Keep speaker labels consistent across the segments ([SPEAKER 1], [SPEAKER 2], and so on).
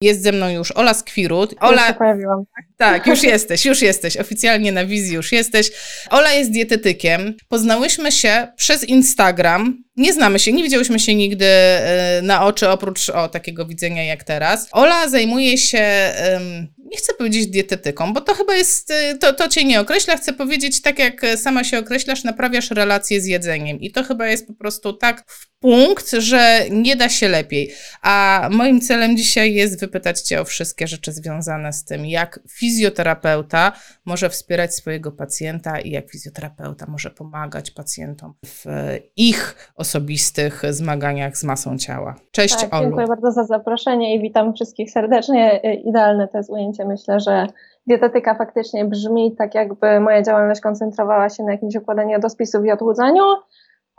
[SPEAKER 1] Jest ze mną już Ola Skwirut.
[SPEAKER 2] Ola, już się pojawiłam.
[SPEAKER 1] Tak? tak, już jesteś, już jesteś. Oficjalnie na wizji już jesteś. Ola jest dietetykiem. Poznałyśmy się przez Instagram. Nie znamy się, nie widziałyśmy się nigdy e, na oczy, oprócz o, takiego widzenia jak teraz. Ola zajmuje się nie chcę powiedzieć dietetyką, bo to chyba jest, y, to, to cię nie określa, chcę powiedzieć tak jak sama się określasz, naprawiasz relacje z jedzeniem i to chyba jest po prostu tak w punkt, że nie da się lepiej. A moim celem dzisiaj jest wypytać cię o wszystkie rzeczy związane z tym, jak fizjoterapeuta może wspierać swojego pacjenta i jak fizjoterapeuta może pomagać pacjentom w ich osobistych zmaganiach z masą ciała. Cześć
[SPEAKER 2] tak,
[SPEAKER 1] Olu.
[SPEAKER 2] Dziękuję bardzo za zaproszenie i witam wszystkich serdecznie. Idealne to jest ujęcie Myślę, że dietetyka faktycznie brzmi tak, jakby moja działalność koncentrowała się na jakimś układaniu jadłospisów i odchudzaniu,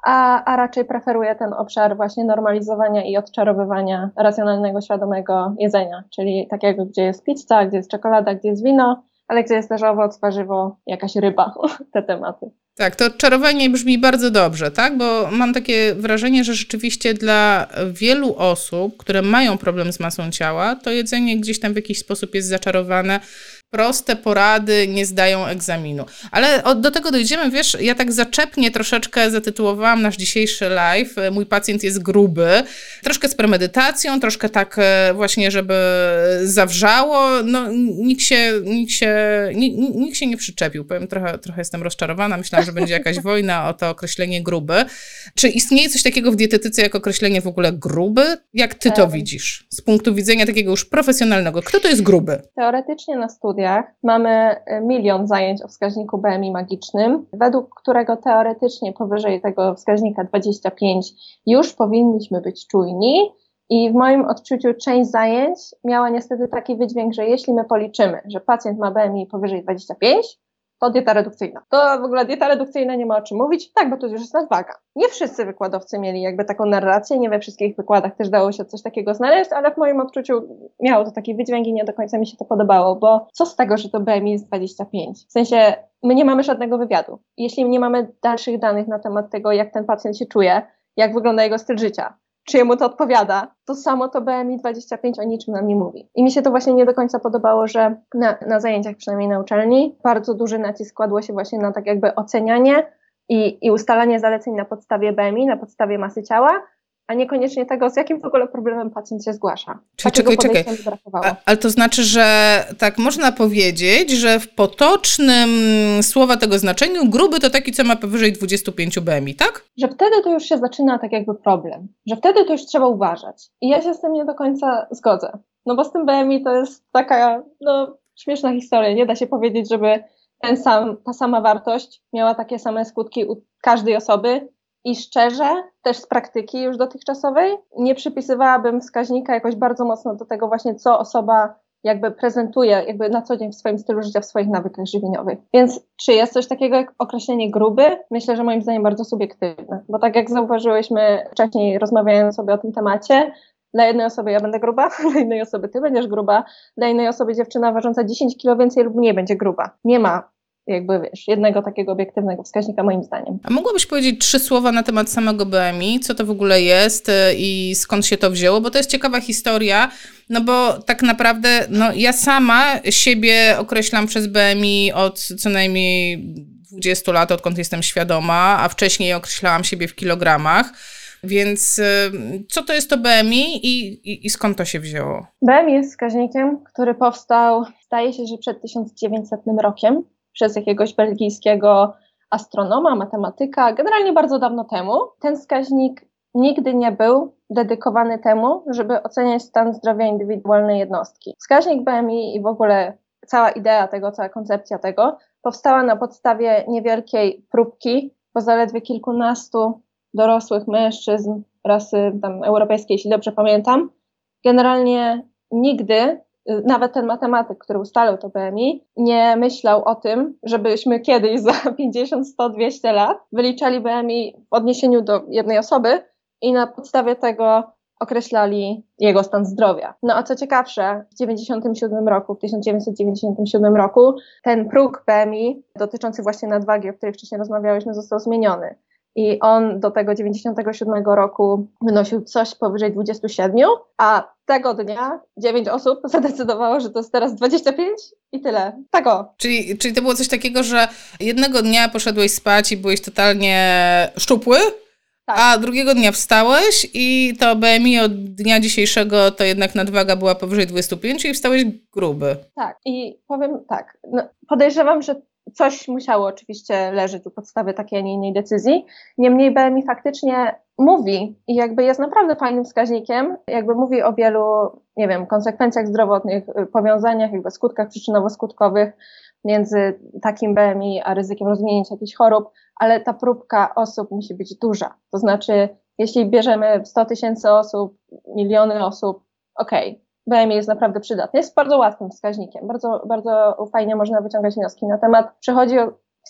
[SPEAKER 2] a, a raczej preferuję ten obszar właśnie normalizowania i odczarowywania racjonalnego, świadomego jedzenia, czyli takiego, gdzie jest pizza, gdzie jest czekolada, gdzie jest wino, ale gdzie jest też owoc, warzywo, jakaś ryba, te tematy.
[SPEAKER 1] Tak, to odczarowanie brzmi bardzo dobrze, tak? Bo mam takie wrażenie, że rzeczywiście dla wielu osób, które mają problem z masą ciała, to jedzenie gdzieś tam w jakiś sposób jest zaczarowane proste porady nie zdają egzaminu. Ale do tego dojdziemy, wiesz, ja tak zaczepnie troszeczkę zatytułowałam nasz dzisiejszy live. Mój pacjent jest gruby. Troszkę z premedytacją, troszkę tak e, właśnie, żeby zawrzało. No, nikt się, nikt się, nikt, nikt się nie przyczepił. Powiem, trochę, trochę jestem rozczarowana. Myślałam, że będzie jakaś wojna o to określenie gruby. Czy istnieje coś takiego w dietetyce jak określenie w ogóle gruby? Jak ty to widzisz? Z punktu widzenia takiego już profesjonalnego. Kto to jest gruby?
[SPEAKER 2] Teoretycznie na studiach studiach mamy e, milion zajęć o wskaźniku BMI magicznym, według którego teoretycznie powyżej tego wskaźnika 25 już powinniśmy być czujni. I w moim odczuciu część zajęć miała niestety taki wydźwięk, że jeśli my policzymy, że pacjent ma BMI powyżej 25, to dieta redukcyjna. To w ogóle dieta redukcyjna nie ma o czym mówić, tak, bo to już jest nadwaga. Nie wszyscy wykładowcy mieli jakby taką narrację, nie we wszystkich wykładach też dało się coś takiego znaleźć, ale w moim odczuciu miało to taki wydźwięk i nie do końca mi się to podobało, bo co z tego, że to BMI jest 25? W sensie, my nie mamy żadnego wywiadu. Jeśli nie mamy dalszych danych na temat tego, jak ten pacjent się czuje, jak wygląda jego styl życia, czy jemu to odpowiada, to samo to BMI 25 o niczym nam nie mówi. I mi się to właśnie nie do końca podobało, że na, na zajęciach, przynajmniej na uczelni, bardzo duży nacisk kładło się właśnie na tak jakby ocenianie i, i ustalanie zaleceń na podstawie BMI, na podstawie masy ciała, a niekoniecznie tego, z jakim w ogóle problemem pacjent się zgłasza.
[SPEAKER 1] Czyli czekaj, czekaj. A, ale to znaczy, że tak można powiedzieć, że w potocznym słowa tego znaczeniu gruby to taki, co ma powyżej 25 BMI, tak?
[SPEAKER 2] Że wtedy to już się zaczyna tak jakby problem, że wtedy to już trzeba uważać. I ja się z tym nie do końca zgodzę. No bo z tym BMI to jest taka, no, śmieszna historia. Nie da się powiedzieć, żeby ten sam, ta sama wartość miała takie same skutki u każdej osoby i szczerze, też z praktyki już dotychczasowej, nie przypisywałabym wskaźnika jakoś bardzo mocno do tego właśnie, co osoba jakby prezentuje jakby na co dzień w swoim stylu życia, w swoich nawykach żywieniowych. Więc czy jest coś takiego jak określenie gruby? Myślę, że moim zdaniem bardzo subiektywne, bo tak jak zauważyłyśmy wcześniej rozmawiając sobie o tym temacie, dla jednej osoby ja będę gruba, dla innej osoby ty będziesz gruba, dla innej osoby dziewczyna ważąca 10 kilo więcej lub nie będzie gruba. Nie ma jakby wiesz, jednego takiego obiektywnego wskaźnika moim zdaniem.
[SPEAKER 1] A mogłabyś powiedzieć trzy słowa na temat samego BMI, co to w ogóle jest y, i skąd się to wzięło, bo to jest ciekawa historia, no bo tak naprawdę no, ja sama siebie określam przez BMI od co najmniej 20 lat, odkąd jestem świadoma, a wcześniej określałam siebie w kilogramach. Więc y, co to jest to BMI i, i, i, skąd to się wzięło?
[SPEAKER 2] BMI jest wskaźnikiem, który powstał, zdaje się, że przed 1900 rokiem przez jakiegoś belgijskiego astronoma, matematyka, generalnie bardzo dawno temu. Ten wskaźnik nigdy nie był dedykowany temu, żeby oceniać stan zdrowia indywidualnej jednostki. Wskaźnik BMI i w ogóle cała idea tego, cała koncepcja tego powstała na podstawie niewielkiej próbki, bo zaledwie kilkunastu dorosłych mężczyzn rasy tam europejskiej, jeśli dobrze pamiętam. Generalnie nigdy nawet ten matematyk, który ustalał to BMI, nie myślał o tym, żebyśmy kiedyś za 50, 100, 200 lat wyliczali BMI w odniesieniu do jednej osoby i na podstawie tego określali jego stan zdrowia. No a co ciekawsze, w 1997 roku, w 1997 roku ten próg BMI dotyczący właśnie nadwagi, o której wcześniej rozmawiałyśmy, został zmieniony. i on do tego 97 roku wynosił coś powyżej 27, a tego dnia 9 osób zadecydowało, że to jest teraz 25 i tyle. Tego.
[SPEAKER 1] Czyli, czyli to było coś takiego, że jednego dnia poszedłeś spać i byłeś totalnie szczupły, tak. A drugiego dnia wstałeś i to BMI od dnia dzisiejszego to jednak nadwaga była powyżej 25 i wstałeś gruby.
[SPEAKER 2] Tak, i powiem tak, no, podejrzewam, że coś musiało oczywiście leżeć u podstawy takiej, a nie innej decyzji. Niemniej BMI faktycznie mówi i jakby jest naprawdę fajnym wskaźnikiem, jakby mówi o wielu, nie wiem, konsekwencjach zdrowotnych, powiązaniach, jakby skutkach przyczynowo-skutkowych między takim BMI a ryzykiem rozwinięcia jakichś chorób, ale ta próbka osób musi być duża. To znaczy, jeśli bierzemy 100 tysięcy osób, miliony osób, okej, okay, BMI jest naprawdę przydatny. Jest bardzo łatwym wskaźnikiem. Bardzo, bardzo fajnie można wyciągać wnioski na temat. Przechodzi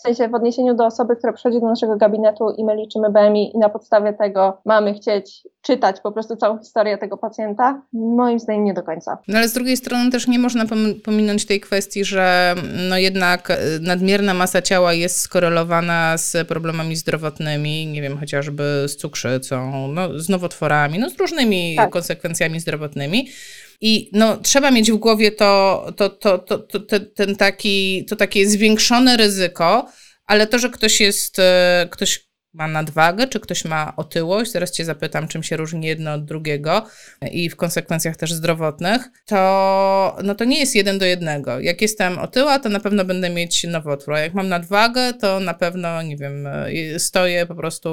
[SPEAKER 2] w sensie w odniesieniu do osoby, która przychodzi do naszego gabinetu i my liczymy BMI i na podstawie tego mamy chcieć czytać po prostu całą historię tego pacjenta, moim zdaniem nie do końca.
[SPEAKER 1] No ale z drugiej strony też nie można pominąć tej kwestii, że no jednak e, nadmierna masa ciała jest skorelowana z problemami zdrowotnymi, nie wiem, chociażby z cukrzycą, no, z nowotworami, no z różnymi tak. konsekwencjami zdrowotnymi. I no, trzeba mieć w głowie to, to, to, to, to, ten taki, to takie zwiększone ryzyko, ale to, że ktoś jest, e, ktoś ma nadwagę, czy ktoś ma otyłość, zaraz cię zapytam, czym się różni jedno od drugiego i w konsekwencjach też zdrowotnych, to, no to nie jest jeden do jednego. Jak jestem otyła, to na pewno będę mieć nowotwór, a jak mam nadwagę, to na pewno, nie wiem, stoję po prostu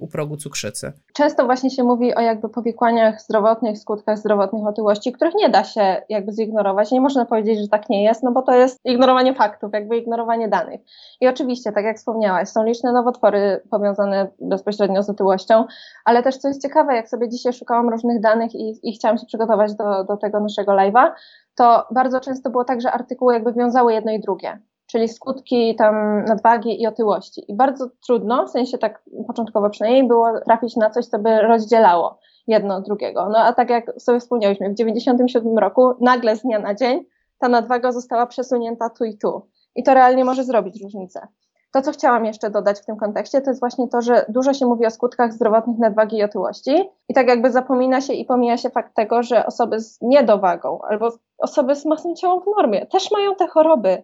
[SPEAKER 1] u progu cukrzycy.
[SPEAKER 2] Często właśnie się mówi o jakby powikłaniach zdrowotnych, skutkach zdrowotnych otyłości, których nie da się jakby zignorować. Nie można powiedzieć, że tak nie jest, no bo to jest ignorowanie faktów, jakby ignorowanie danych. I oczywiście, tak jak wspomniałaś, są liczne nowotwory powiązane bezpośrednio z otyłością, ale też co jest ciekawe, jak sobie dzisiaj szukałam różnych danych i, i chciałam się przygotować do, do tego naszego live'a, to bardzo często było tak, że artykuły jakby wiązały jedno i drugie czyli skutki tam nadwagi i otyłości. I bardzo trudno, w sensie tak początkowo przynajmniej, było trafić na coś, co by rozdzielało jedno od drugiego. No a tak jak sobie wspomniałyśmy, w 97 roku nagle z dnia na dzień ta nadwaga została przesunięta tu i tu. I to realnie może zrobić różnicę. To, co chciałam jeszcze dodać w tym kontekście, to jest właśnie to, że dużo się mówi o skutkach zdrowotnych nadwagi i otyłości. I tak jakby zapomina się i pomija się fakt tego, że osoby z niedowagą albo osoby z masą ciała w normie też mają te choroby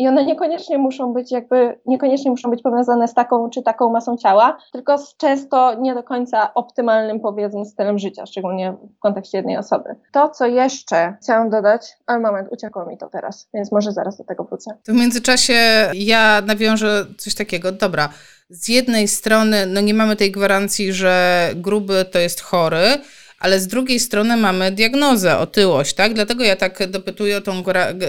[SPEAKER 2] i one niekoniecznie muszą być jakby, niekoniecznie muszą być powiązane z taką czy taką masą ciała, tylko z często nie do końca optymalnym powiedzmy stylem życia, szczególnie w kontekście jednej osoby. To, co jeszcze chciałam dodać, ale moment, uciekło mi to teraz, więc może zaraz do tego wrócę.
[SPEAKER 1] W międzyczasie ja nawiążę coś takiego, dobra, z jednej strony no nie mamy tej gwarancji, że gruby to jest chory, ale z drugiej strony mamy diagnozę, otyłość, tak? Dlatego ja tak dopytuję o tą,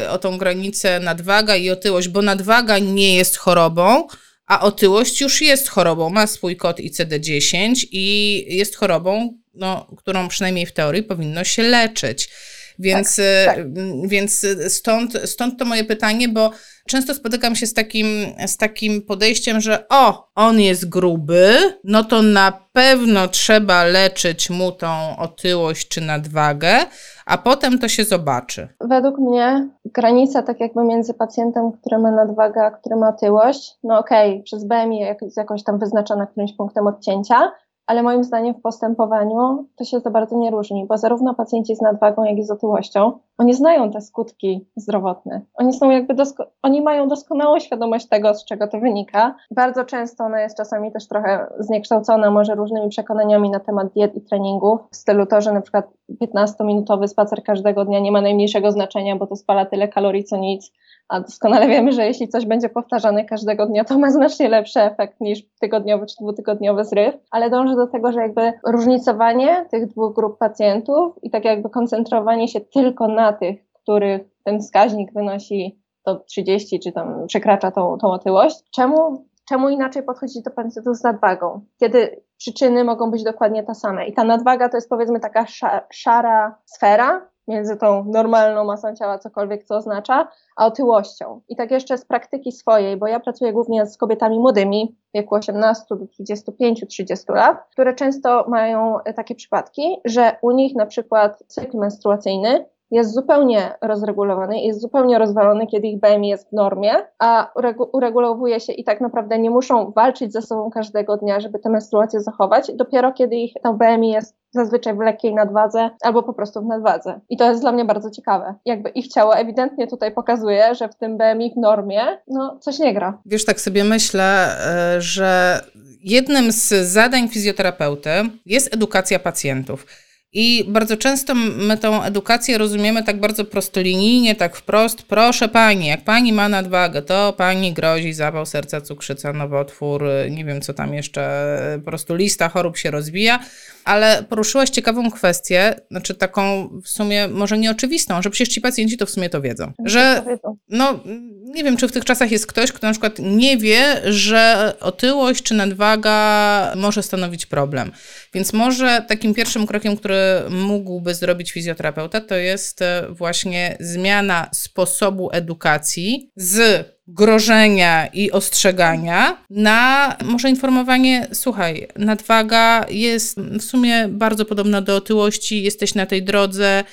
[SPEAKER 1] o tą granicę nadwaga i otyłość, bo nadwaga nie jest chorobą, a otyłość już jest chorobą. Ma swój kod ICD-10 i jest chorobą, no, którą przynajmniej w teorii powinno się leczyć. Więc, tak, tak. więc stąd, stąd to moje pytanie, bo często spotykam się z takim, z takim podejściem, że o, on jest gruby, no to na pewno trzeba leczyć mu tą otyłość czy nadwagę, a potem to się zobaczy.
[SPEAKER 2] Według mnie granica tak jakby między pacjentem, który ma nadwagę, a który ma otyłość, no okej, okay, przez BMI jest jakoś tam wyznaczona którymś punktem odcięcia, ale moim zdaniem w postępowaniu to się za bardzo nie różni, bo zarówno pacjenci z nadwagą, jak i z otyłością, oni znają te skutki zdrowotne. Oni są jakby dosko- oni mają doskonałą świadomość tego, z czego to wynika. Bardzo często ona jest czasami też trochę zniekształcona może różnymi przekonaniami na temat diet i treningów, w stylu to, że na przykład 15-minutowy spacer każdego dnia nie ma najmniejszego znaczenia, bo to spala tyle kalorii co nic, a doskonale wiemy, że jeśli coś będzie powtarzane każdego dnia, to ma znacznie lepszy efekt niż tygodniowy czy dwutygodniowy zryw, ale dążę do tego, że jakby różnicowanie tych dwóch grup pacjentów i tak jakby koncentrowanie się tylko na tych, których ten wskaźnik wynosi to 30 czy tam przekracza tą, tą otyłość. Czemu, czemu inaczej podchodzić do pacjentów z nadwagą? Kiedy przyczyny mogą być dokładnie te same. I ta nadwaga to jest powiedzmy taka szara sfera, między tą normalną masą ciała, cokolwiek co oznacza, a otyłością. I tak jeszcze z praktyki swojej, bo ja pracuję głównie z kobietami młodymi, w wieku 18 do 25-30 lat, które często mają takie przypadki, że u nich na przykład cykl menstruacyjny jest zupełnie rozregulowany, jest zupełnie rozwalony, kiedy ich BMI jest w normie, a uregulowuje się i tak naprawdę nie muszą walczyć ze sobą każdego dnia, żeby tę menstruację zachować, dopiero kiedy ich to BMI jest zazwyczaj w lekkiej nadwadze albo po prostu w nadwadze. I to jest dla mnie bardzo ciekawe. Jakby ich ciało ewidentnie tutaj pokazuje, że w tym BMI w normie, no coś nie gra.
[SPEAKER 1] Wiesz, tak sobie myślę, e, że jednym z zadań fizjoterapeuty jest edukacja pacjentów. I bardzo często my tą edukację rozumiemy tak bardzo prostolinijnie, tak wprost. Proszę pani, jak pani ma nadwagę, to pani grozi zawał serca, cukrzyca, nowotwór, nie wiem co tam jeszcze, po prostu lista chorób się rozwija. Ale poruszyłaś ciekawą kwestię, znaczy taką w sumie może nieoczywistą, że przecież ci pacjenci to w sumie to wiedzą. Że no, nie wiem, czy w tych czasach jest ktoś, kto na przykład nie wie, że otyłość czy nadwaga może stanowić problem. Więc może takim pierwszym krokiem, który mógłby zrobić fizjoterapeuta, to jest e, właśnie zmiana sposobu edukacji z grożenia i ostrzegania na może informowanie, słuchaj, nadwaga jest w sumie bardzo podobna do otyłości, jesteś na tej drodze,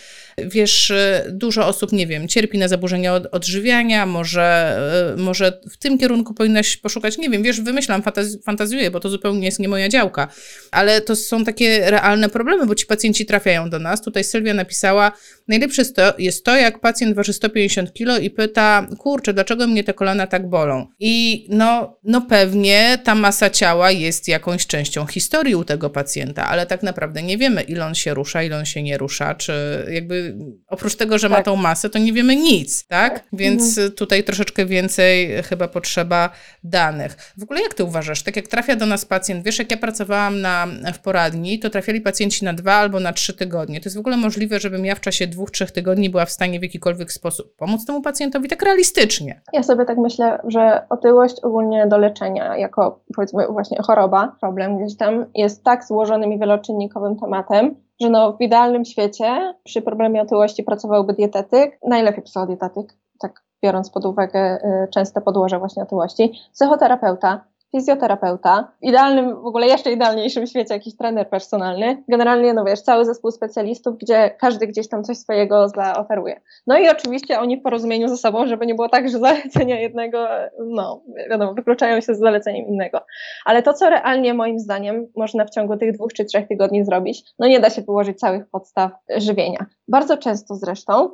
[SPEAKER 1] Wiesz, dużo osób, nie wiem, cierpi na zaburzenia odżywiania, może, e, może w tym kierunku powinnaś poszukać, nie wiem, wiesz, wymyślam, fantaz fantazjuję, bo to zupełnie jest nie moja działka, ale to są takie realne problemy, bo ci pacjenci trafiają do nas. Tutaj Sylwia napisała, najlepsze jest to, jak pacjent waży 150 kg i pyta, kurczę, dlaczego mnie te kolana tak bolą? I no, no pewnie ta masa ciała jest jakąś częścią historii u tego pacjenta, ale tak naprawdę nie wiemy, ile on się rusza, ile on się nie rusza, czy jakby oprócz tego, że tak. ma tą masę, to nie wiemy nic, tak? tak. Więc mhm. tutaj troszeczkę więcej chyba potrzeba danych. W ogóle jak ty uważasz, tak jak trafia do nas pacjent, wiesz, jak ja pracowałam na, w poradni, to trafiali pacjenci na dwa albo na trzy tygodnie. To jest w ogóle możliwe, żebym ja w czasie dwóch, trzech tygodni była w stanie w jakikolwiek sposób pomóc temu pacjentowi tak realistycznie.
[SPEAKER 2] Ja sobie tak myślę, że otyłość ogólnie do leczenia jako powiedzmy właśnie choroba, problem gdzieś tam jest tak złożonym i wieloczynnikowym tematem, że no w idealnym świecie przy problemie otyłości pracowałby dietetyk, najlepiej psychodietetyk, tak biorąc pod uwagę y, częste podłoże właśnie otyłości, psychoterapeuta, fizjoterapeuta, w idealnym, w ogóle jeszcze idealniejszym świecie jakiś trener personalny, generalnie, no wiesz, cały zespół specjalistów, gdzie każdy gdzieś tam coś swojego zaoferuje. No i oczywiście oni w porozumieniu ze sobą, żeby nie było tak, że zalecenia jednego, no wiadomo, wykluczają się z zaleceniem innego. Ale to, co realnie moim zdaniem można w ciągu tych dwóch czy trzech tygodni zrobić, no nie da się położyć całych podstaw żywienia. Bardzo często zresztą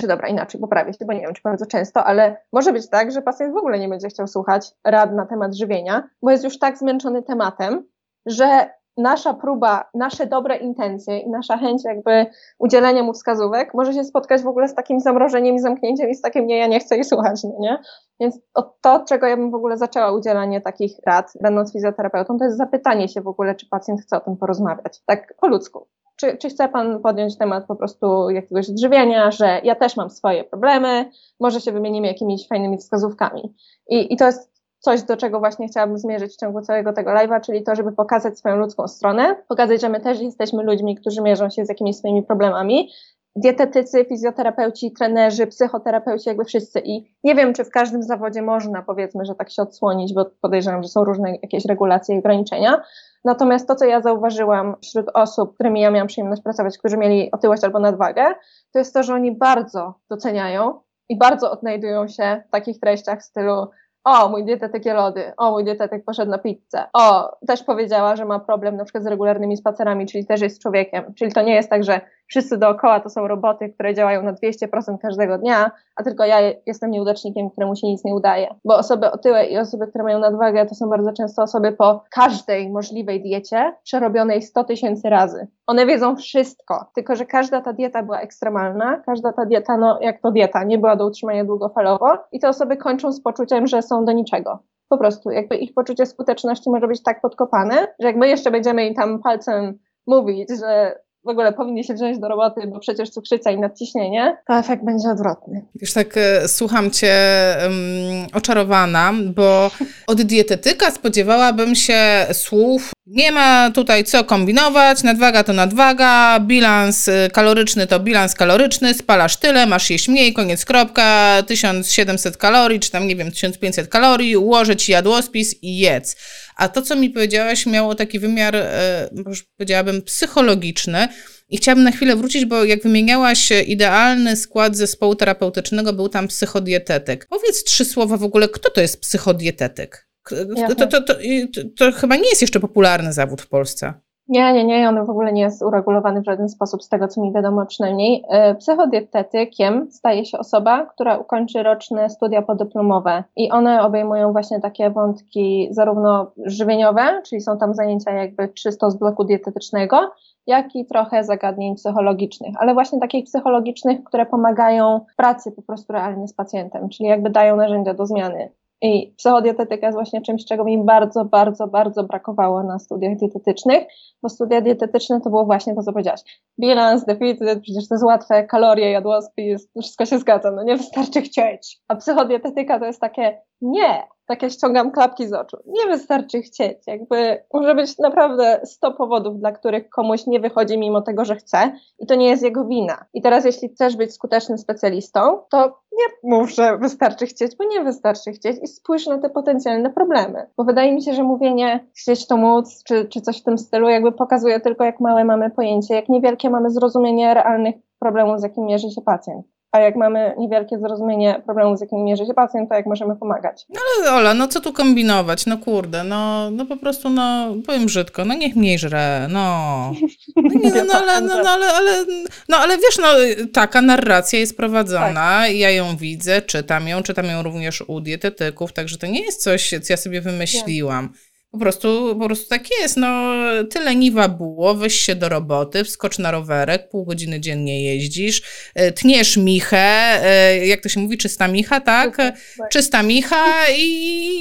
[SPEAKER 2] czy dobra, inaczej, poprawię się, bo nie wiem, czy bardzo często, ale może być tak, że pacjent w ogóle nie będzie chciał słuchać rad na temat żywienia, bo jest już tak zmęczony tematem, że nasza próba, nasze dobre intencje i nasza chęć jakby udzielenia mu wskazówek może się spotkać w ogóle z takim zamrożeniem i zamknięciem i z takim nie, ja nie chcę jej słuchać, no nie? Więc to, od czego ja bym w ogóle zaczęła udzielanie takich rad, będąc fizjoterapeutą, to jest zapytanie się w ogóle, czy pacjent chce o tym porozmawiać, tak po ludzku czy, czy chce Pan podjąć temat po prostu jakiegoś odżywiania, że ja też mam swoje problemy, może się wymienimy jakimiś fajnymi wskazówkami. I, i to jest coś, do czego właśnie chciałabym zmierzyć w ciągu całego tego live'a, czyli to, żeby pokazać swoją ludzką stronę, pokazać, że my też jesteśmy ludźmi, którzy mierzą się z jakimiś swoimi problemami. Dietetycy, fizjoterapeuci, trenerzy, psychoterapeuci, jakby wszyscy. I nie wiem, czy w każdym zawodzie można, powiedzmy, że tak się odsłonić, bo podejrzewam, że są różne jakieś regulacje i ograniczenia, Natomiast to, co ja zauważyłam wśród osób, którymi ja miałam przyjemność pracować, którzy mieli otyłość albo nadwagę, to jest to, że oni bardzo doceniają i bardzo odnajdują się w takich treściach w stylu o, mój dietetyk je lody, o, mój dietetyk poszedł na pizzę, o, też powiedziała, że ma problem na przykład z regularnymi spacerami, czyli też jest człowiekiem, czyli to nie jest tak, że wszyscy dookoła to są roboty, które działają na 200% każdego dnia, a tylko ja jestem nieudacznikiem, któremu się nic nie udaje. Bo osoby otyłe i osoby, które mają nadwagę, to są bardzo często osoby po każdej możliwej diecie przerobionej 100 tysięcy razy. One wiedzą wszystko, tylko że każda ta dieta była ekstremalna, każda ta dieta, no jak to dieta, nie była do utrzymania długofalowo i te osoby kończą z poczuciem, że są do niczego po prostu jakby ich poczucie skuteczności może być tak podkopane, że jak my jeszcze będziemy im tam palcem mówić, że w ogóle powinni się wziąć do roboty, bo przecież cukrzyca i nadciśnienie, to efekt będzie odwrotny.
[SPEAKER 1] Wiesz, tak e, słucham cię um, oczarowana, bo od dietetyka spodziewałabym się słów nie ma tutaj co kombinować, nadwaga to nadwaga, bilans y, kaloryczny to bilans kaloryczny, spalasz tyle, masz jeść mniej, koniec kropka, 1700 kalorii, czy tam nie wiem, 1500 kalorii, ułożę ci jadłospis i jedz. A to, co mi powiedziałaś, miało taki wymiar, e, już powiedziałabym, psychologiczny. I chciałabym na chwilę wrócić, bo jak wymieniałaś idealny skład zespołu terapeutycznego, był tam psychodietetyk. Powiedz trzy słowa w ogóle, kto to jest psychodietetyk? To, to, to, to, chyba nie jest jeszcze popularny zawód w Polsce.
[SPEAKER 2] Nie, nie, nie, on w ogóle nie jest uregulowany w żaden sposób, z tego co mi wiadomo przynajmniej. E, psychodietetykiem staje się osoba, która ukończy roczne studia podyplomowe i one obejmują właśnie takie wątki zarówno żywieniowe, czyli są tam zajęcia jakby czysto z bloku dietetycznego, jak i trochę zagadnień psychologicznych, ale właśnie takich psychologicznych, które pomagają w pracy po prostu realnie z pacjentem, czyli jakby dają narzędzia do zmiany. I psychodietetyka jest właśnie czymś, czego mi bardzo, bardzo, bardzo brakowało na studiach dietetycznych, bo studia dietetyczne to było właśnie to, co powiedziałaś. Bilans, deficyt, przecież to jest łatwe, kalorie, jadłospis, wszystko się zgadza, no nie wystarczy chcieć. A psychodietetyka to jest takie, nie, takie ściągam klapki z oczu. Nie wystarczy chcieć. Jakby może być naprawdę 100 powodów, dla których komuś nie wychodzi mimo tego, że chce i to nie jest jego wina. I teraz jeśli chcesz być skutecznym specjalistą, to nie mów, że wystarczy chcieć, bo nie wystarczy chcieć i spójrz na te potencjalne problemy. Bo wydaje mi się, że mówienie chcieć to móc, czy, czy coś w tym stylu jakby pokazuje tylko jak małe mamy pojęcie, jak niewielkie mamy zrozumienie realnych problemów, z jakimi mierzy się pacjent a jak mamy niewielkie zrozumienie problemu, z jakim mierzy się pacjent, to jak możemy pomagać.
[SPEAKER 1] No ale Ola, no co tu kombinować? No kurde, no, no po prostu, no powiem brzydko, no niech mniej żre, no. No, nie, no, no, ale, no, no, ale, ale, no ale wiesz, no taka narracja jest prowadzona, tak. ja ją widzę, czytam ją, czytam ją również u dietetyków, także to nie jest coś, co ja sobie wymyśliłam. Po prostu, po prostu tak jest. No, tyle niwa było, weź się do roboty, wskocz na rowerek, pół godziny dziennie jeździsz, e, tniesz michę, e, jak to się mówi, czysta micha, tak? Czysta micha i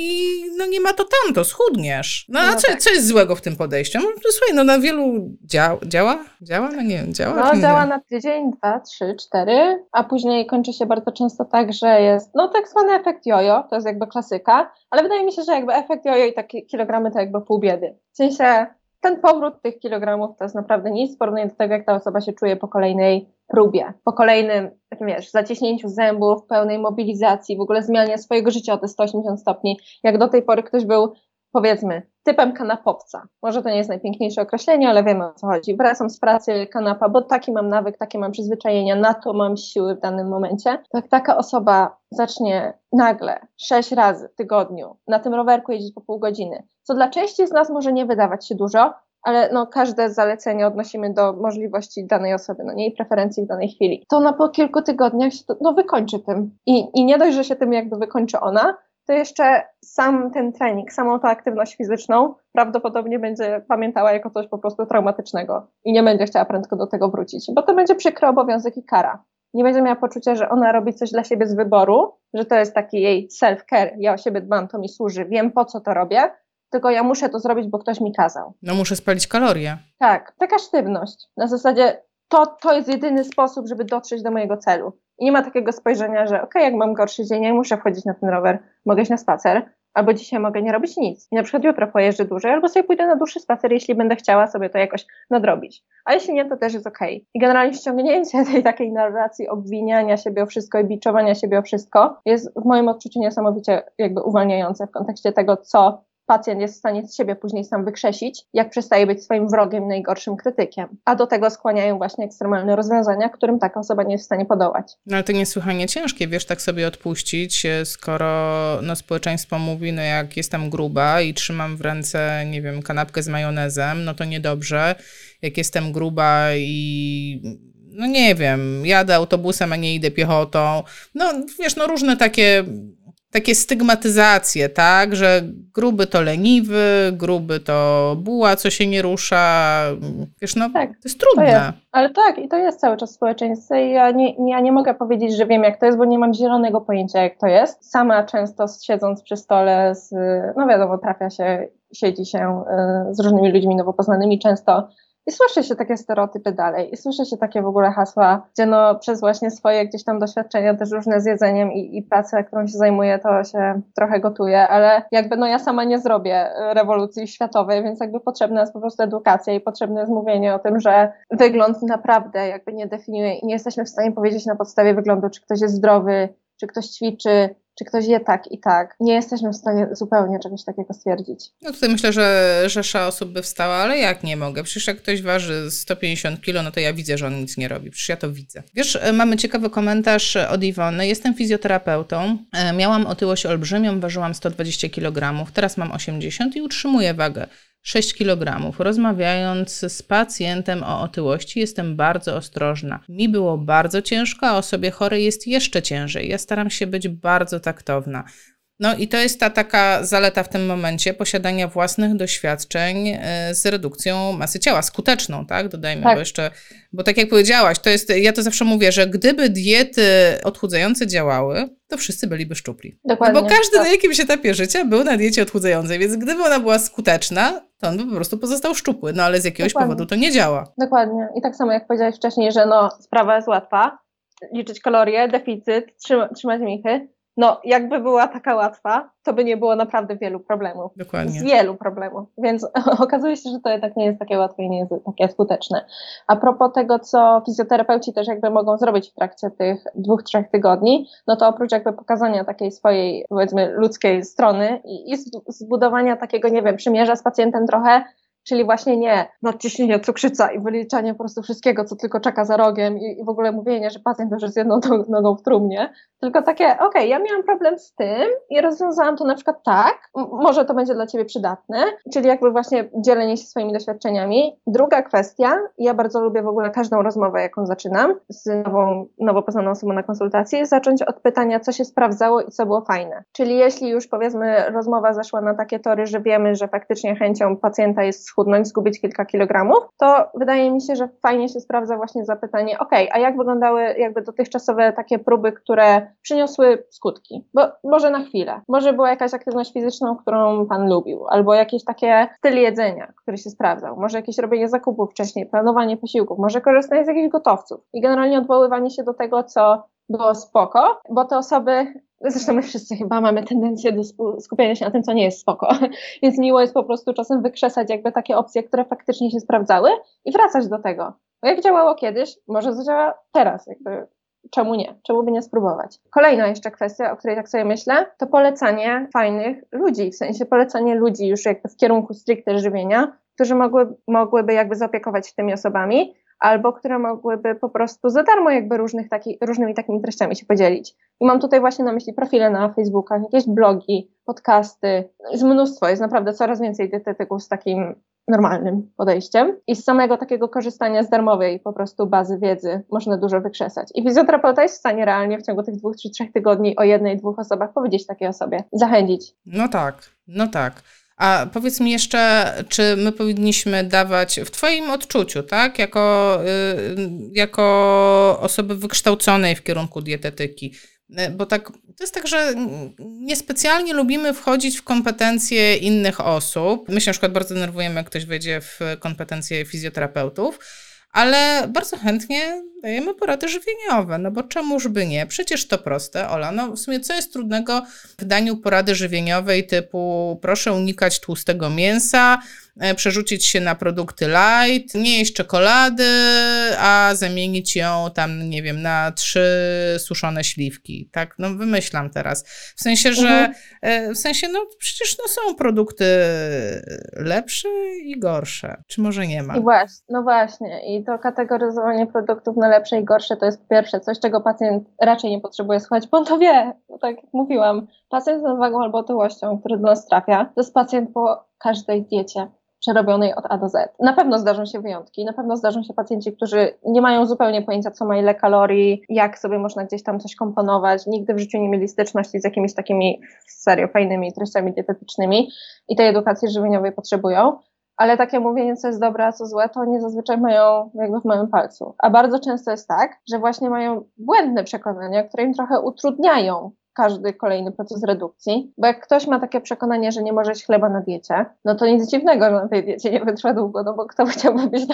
[SPEAKER 1] no nie ma to tamto, schudniesz. No a no co, tak. co jest złego w tym podejściu? No, słuchaj, no na wielu działa, działa? Działa? No nie wiem, działa?
[SPEAKER 2] No działa na tydzień, dwa, trzy, cztery, a później kończy się bardzo często tak, że jest, no tak zwany efekt jojo, to jest jakby klasyka, ale wydaje mi się, że jakby efekt jojo i takie kilogramy to jakby pół biedy. W sensie ten powrót tych kilogramów to jest naprawdę nic w porównaniu do tego, jak ta osoba się czuje po kolejnej próbie, po kolejnym, takim wiesz, zaciśnięciu zębów, pełnej mobilizacji, w ogóle zmianie swojego życia o te 180 stopni. Jak do tej pory ktoś był powiedzmy, typem kanapowca. Może to nie jest najpiękniejsze określenie, ale wiemy o co chodzi. Wracam z pracy kanapa, bo taki mam nawyk, takie mam przyzwyczajenia, na to mam siły w danym momencie. Tak taka osoba zacznie nagle sześć razy w tygodniu na tym rowerku jeździć po pół godziny, co dla części z nas może nie wydawać się dużo, ale no, każde zalecenie odnosimy do możliwości danej osoby, no nie i preferencji w danej chwili. To na po kilku tygodniach się to, no, wykończy tym. I, I nie dość, że się tym jakby wykończy ona, to jeszcze sam ten trening, samą tą aktywność fizyczną prawdopodobnie będzie pamiętała jako coś po prostu traumatycznego i nie będzie chciała prędko do tego wrócić, bo to będzie przykry obowiązek i kara. Nie będzie miała poczucia, że ona robi coś dla siebie z wyboru, że to jest taki jej self-care, ja o siebie dbam, to mi służy, wiem po co to robię, tylko ja muszę to zrobić, bo ktoś mi kazał.
[SPEAKER 1] No muszę spalić kalorie.
[SPEAKER 2] Tak, taka sztywność. Na zasadzie to, to jest jedyny sposób, żeby dotrzeć do mojego celu. I nie ma takiego spojrzenia, że ok, jak mam gorszy dzień, nie muszę wchodzić na ten rower, mogę iść na spacer, albo dzisiaj mogę nie robić nic. I na przykład jutro pojeżdżę dłużej, albo sobie pójdę na dłuższy spacer, jeśli będę chciała sobie to jakoś nadrobić. A jeśli nie, to też jest ok. I generalnie ściągnięcie tej takiej narracji obwiniania siebie o wszystko i biczowania siebie o wszystko jest w moim odczuciu niesamowicie jakby uwalniające w kontekście tego, co pacjent jest w stanie z siebie później sam wykrzesić, jak przestaje być swoim wrogiem, najgorszym krytykiem. A do tego skłaniają właśnie ekstremalne rozwiązania, którym taka osoba nie jest w stanie podołać.
[SPEAKER 1] No ale to niesłychanie ciężkie, wiesz, tak sobie odpuścić, e, skoro no, społeczeństwo mówi, no jak jestem gruba i trzymam w ręce, nie wiem, kanapkę z majonezem, no to niedobrze. Jak jestem gruba i no nie wiem, jadę autobusem, a nie idę piechotą. No wiesz, no różne takie takie stygmatyzacje, tak, że gruby to leniwy, gruby to buła, co się nie rusza. Wiesz, no tak, to jest trudne. To jest.
[SPEAKER 2] Ale tak, i to jest cały czas społeczeństwo i ja nie, ja nie mogę powiedzieć, że wiem jak to jest, bo nie mam zielonego pojęcia jak to jest. Sama często siedząc przy stole z, no wiadomo, trafia się, siedzi się y, z różnymi ludźmi nowo poznanymi, często i słyszy się takie stereotypy dalej, i słyszy się takie w ogóle hasła, gdzie no przez właśnie swoje gdzieś tam doświadczenia też różne z jedzeniem i, i pracę, którą się zajmuję, to się trochę gotuje, ale jakby no ja sama nie zrobię rewolucji światowej, więc jakby potrzebna jest po prostu edukacja i potrzebne jest mówienie o tym, że wygląd naprawdę jakby nie definiuje i nie jesteśmy w stanie powiedzieć na podstawie wyglądu, czy ktoś jest zdrowy, czy ktoś ćwiczy, czy ktoś je tak i tak, nie jesteśmy w stanie zupełnie czegoś takiego stwierdzić.
[SPEAKER 1] No tutaj myślę, że rzesza osób by wstała, ale jak nie mogę? Przecież jak ktoś waży 150 kilo, no to ja widzę, że on nic nie robi. Przecież ja to widzę. Wiesz, e, mamy ciekawy komentarz od Iwony. Jestem fizjoterapeutą. E, miałam otyłość olbrzymią, ważyłam 120 kg, teraz mam 80 i utrzymuję wagę. 6 kg. Rozmawiając z pacjentem o otyłości, jestem bardzo ostrożna. Mi było bardzo ciężko, a osobie chorej jest jeszcze ciężej. Ja staram się być bardzo taktowna. No i to jest ta taka zaleta w tym momencie posiadania własnych doświadczeń e, z redukcją masy ciała, skuteczną, tak? Dodajmy, tak. bo jeszcze, bo tak jak powiedziałaś, to jest, ja to zawsze mówię, że gdyby diety odchudzające działały, to wszyscy byliby szczupli. Dokładnie. No bo każdy tak. na jakimś etapie życia był na diecie odchudzającej, więc gdyby ona była skuteczna, to on by po prostu pozostał szczupły, no ale z jakiegoś Dokładnie. powodu to nie działa.
[SPEAKER 2] Dokładnie. I tak samo jak powiedziałeś wcześniej, że no sprawa jest łatwa, liczyć kalorie, deficyt, trzymać michy, no jakby była taka łatwa, to by nie było naprawdę wielu problemów.
[SPEAKER 1] Dokładnie.
[SPEAKER 2] Wielu problemów. Więc okazuje się, że to jednak nie jest takie łatwe i nie jest takie skuteczne. A propos tego, co fizjoterapeuci też jakby mogą zrobić w trakcie tych dwóch, trzech tygodni, no to oprócz jakby pokazania takiej swojej, powiedzmy, ludzkiej strony i, i zbudowania takiego, nie wiem, przymierza z pacjentem trochę, Czyli właśnie nie nadciśnienie cukrzyca i wyliczanie po prostu wszystkiego, co tylko czeka za rogiem i, i w ogóle mówienie, że pacjent już jest jedną nogą w trumnie, tylko takie, okej, okay, ja miałam problem z tym i rozwiązałam to na przykład tak, może to będzie dla Ciebie przydatne, czyli jakby właśnie dzielenie się swoimi doświadczeniami. Druga kwestia, ja bardzo lubię w ogóle każdą rozmowę, jaką zaczynam z nową, nowo poznaną osobą na konsultacji, zacząć od pytania, co się sprawdzało i co było fajne. Czyli jeśli już powiedzmy rozmowa zeszła na takie tory, że wiemy, że faktycznie chęcią pacjenta jest schudnąć, zgubić kilka kilogramów, to wydaje mi się, że fajnie się sprawdza właśnie zapytanie, ok, a jak wyglądały jakby dotychczasowe takie próby, które przyniosły skutki? Bo może na chwilę, może była jakaś aktywność fizyczna, którą pan lubił, albo jakieś takie styl jedzenia, który się sprawdzał, może jakieś robienie zakupów wcześniej, planowanie posiłków, może korzystanie z jakichś gotowców. I generalnie odwoływanie się do tego, co było spoko, bo te osoby Zresztą my wszyscy chyba mamy tendencję do skupiania się na tym, co nie jest spoko. Więc miło jest po prostu czasem wykrzesać jakby takie opcje, które faktycznie się sprawdzały i wracać do tego. Bo jak działało kiedyś, może zadziała teraz. Jakby czemu nie? Czemu by nie spróbować? Kolejna jeszcze kwestia, o której tak sobie myślę, to polecanie fajnych ludzi, w sensie polecanie ludzi już jakby w kierunku stricte żywienia, którzy mogły, mogłyby jakby zaopiekować się tymi osobami, albo które mogłyby po prostu za darmo jakby różnych taki, różnymi takimi treściami się podzielić. I mam tutaj właśnie na myśli profile na Facebookach, jakieś blogi, podcasty, jest mnóstwo, jest naprawdę coraz więcej dietetyków z takim normalnym podejściem i z samego takiego korzystania z darmowej po prostu bazy wiedzy można dużo wykrzesać. I fizjoterapeuta jest w stanie realnie w ciągu tych dwóch czy trzech tygodni o jednej, dwóch osobach powiedzieć takiej osobie, zachęcić.
[SPEAKER 1] No tak, no tak. A powiedz mi jeszcze, czy my powinniśmy dawać w Twoim odczuciu, tak, jako, y, jako osoby wykształconej w kierunku dietetyki, y, bo tak, to jest tak, że niespecjalnie lubimy wchodzić w kompetencje innych osób. My się na przykład bardzo denerwujemy, jak ktoś wejdzie w kompetencje fizjoterapeutów, ale bardzo chętnie dajemy porady żywieniowe, no bo czemuż by nie? Przecież to proste, Ola. No w sumie co jest trudnego w daniu porady żywieniowej typu proszę unikać tłustego mięsa, E, przerzucić się na produkty light, nie jeść czekolady, a zamienić ją tam, nie wiem, na trzy suszone śliwki. Tak, no wymyślam teraz. W sensie, że mhm. E, w sensie, no przecież no, są produkty lepsze i gorsze. Czy może nie ma?
[SPEAKER 2] I właśnie, no właśnie. I to kategoryzowanie produktów na lepsze i gorsze to jest pierwsze coś, czego pacjent raczej nie potrzebuje słuchać, bo on to wie. Tak jak mówiłam, pacjent z nadwagą albo otyłością, który do nas trafia, to jest pacjent po każdej diecie przerobionej od A do Z. Na pewno zdarzą się wyjątki, na pewno zdarzą się pacjenci, którzy nie mają zupełnie pojęcia, co ma ile kalorii, jak sobie można gdzieś tam coś komponować, nigdy w życiu nie mieli styczności z jakimiś takimi serio fajnymi treściami dietetycznymi i tej edukacji żywieniowej potrzebują. Ale takie mówienie, co jest dobre, a co złe, to oni zazwyczaj mają jakby w małym palcu. A bardzo często jest tak, że właśnie mają błędne przekonania, które im trochę utrudniają każdy kolejny proces redukcji, bo jak ktoś ma takie przekonanie, że nie może jeść chleba na diecie, no to nic dziwnego, że na tej diecie nie wytrwa długo, no bo kto chciałby być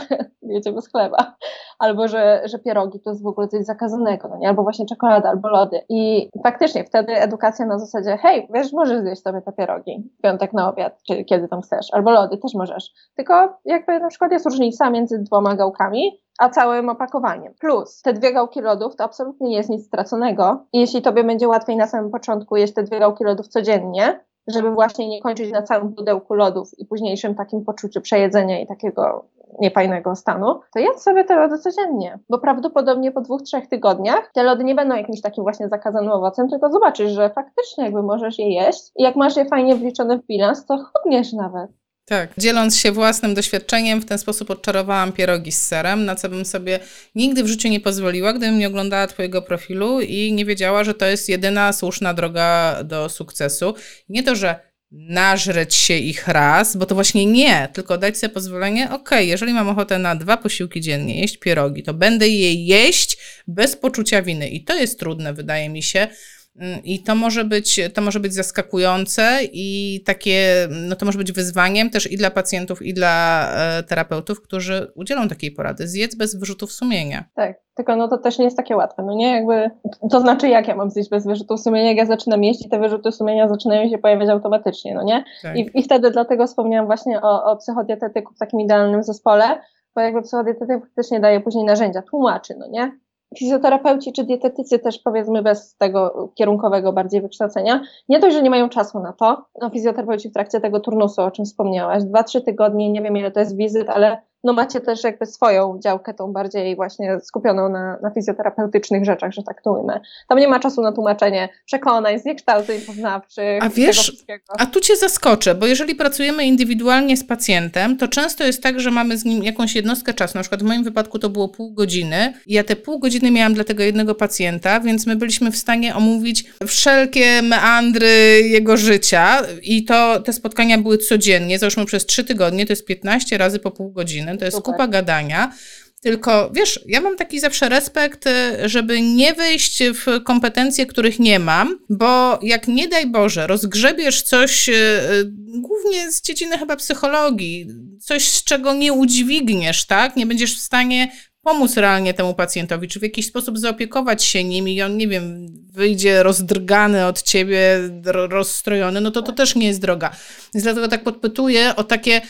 [SPEAKER 2] jecie bez chleba. Albo, że, że pierogi to jest w ogóle coś zakazanego, no nie? albo właśnie czekolada, albo lody. I faktycznie wtedy edukacja na zasadzie, hej, wiesz, możesz zjeść sobie te pierogi w piątek na obiad, czy kiedy tam chcesz, albo lody też możesz. Tylko jakby na przykład jest różnica między dwoma gałkami, a całym opakowaniem. Plus te dwie gałki lodów to absolutnie nie jest nic straconego. I jeśli tobie będzie łatwiej na samym początku jeść te dwie gałki lodów codziennie, żeby właśnie nie kończyć na całym pudełku lodów i późniejszym takim poczuciu przejedzenia i takiego niefajnego stanu, to jedz sobie te lody codziennie, bo prawdopodobnie po dwóch, trzech tygodniach te lody nie będą jakimś takim właśnie zakazanym owocem, tylko zobaczysz, że faktycznie jakby możesz je jeść i jak masz je fajnie wliczone w bilans, to chudniesz nawet.
[SPEAKER 1] Tak, dzieląc się własnym doświadczeniem, w ten sposób odczarowałam pierogi z serem, na co bym sobie nigdy w życiu nie pozwoliła, gdybym nie oglądała Twojego profilu i nie wiedziała, że to jest jedyna słuszna droga do sukcesu. Nie to, że nażreć się ich raz, bo to właśnie nie, tylko dać sobie pozwolenie, ok, jeżeli mam ochotę na dwa posiłki dziennie jeść pierogi, to będę je jeść bez poczucia winy. I to jest trudne, wydaje mi się, I to może być, to może być zaskakujące i takie, no to może być wyzwaniem też i dla pacjentów, i dla e, terapeutów, którzy udzielą takiej porady. Zjedz bez wyrzutów sumienia.
[SPEAKER 2] Tak, tylko no to też nie jest takie łatwe, no nie? Jakby, to znaczy jak ja mam zjeść bez wyrzutów sumienia, jak ja zaczynam jeść i te wyrzuty sumienia zaczynają się pojawiać automatycznie, no nie? Tak. I, I wtedy dlatego wspomniałam właśnie o, o psychodietetyku w takim idealnym zespole, bo jakby psychodietetyk faktycznie daje później narzędzia, tłumaczy, no nie? Fizjoterapeuci czy dietetycy też powiedzmy bez tego kierunkowego bardziej wykształcenia, nie dość, że nie mają czasu na to, no fizjoterapeuci w trakcie tego turnusu, o czym wspomniałaś, dwa, trzy tygodnie, nie wiem ile to jest wizyt, ale no macie też jakby swoją działkę, tą bardziej właśnie skupioną na, na fizjoterapeutycznych rzeczach, że tak to ujmę. Tam nie ma czasu na tłumaczenie przekonań, zniekształceń poznawczych.
[SPEAKER 1] A wiesz, a tu cię zaskoczę, bo jeżeli pracujemy indywidualnie z pacjentem, to często jest tak, że mamy z nim jakąś jednostkę czasu. Na przykład w moim wypadku to było pół godziny ja te pół godziny miałam dla tego jednego pacjenta, więc my byliśmy w stanie omówić wszelkie meandry jego życia i to te spotkania były codziennie, załóżmy przez trzy tygodnie, to jest 15 razy po pół godziny to jest Super. kupa gadania. Tylko wiesz, ja mam taki zawsze respekt, y, żeby nie wejść w kompetencje, których nie mam, bo jak nie daj Boże, rozgrzebiesz coś, y, y, głównie z dziedziny chyba psychologii, coś, z czego nie udźwigniesz, tak? Nie będziesz w stanie pomóc realnie temu pacjentowi, czy w jakiś sposób zaopiekować się nim i on, nie wiem, wyjdzie rozdrgany od ciebie, rozstrojony, no to to też nie jest droga. Więc dlatego tak podpytuję o takie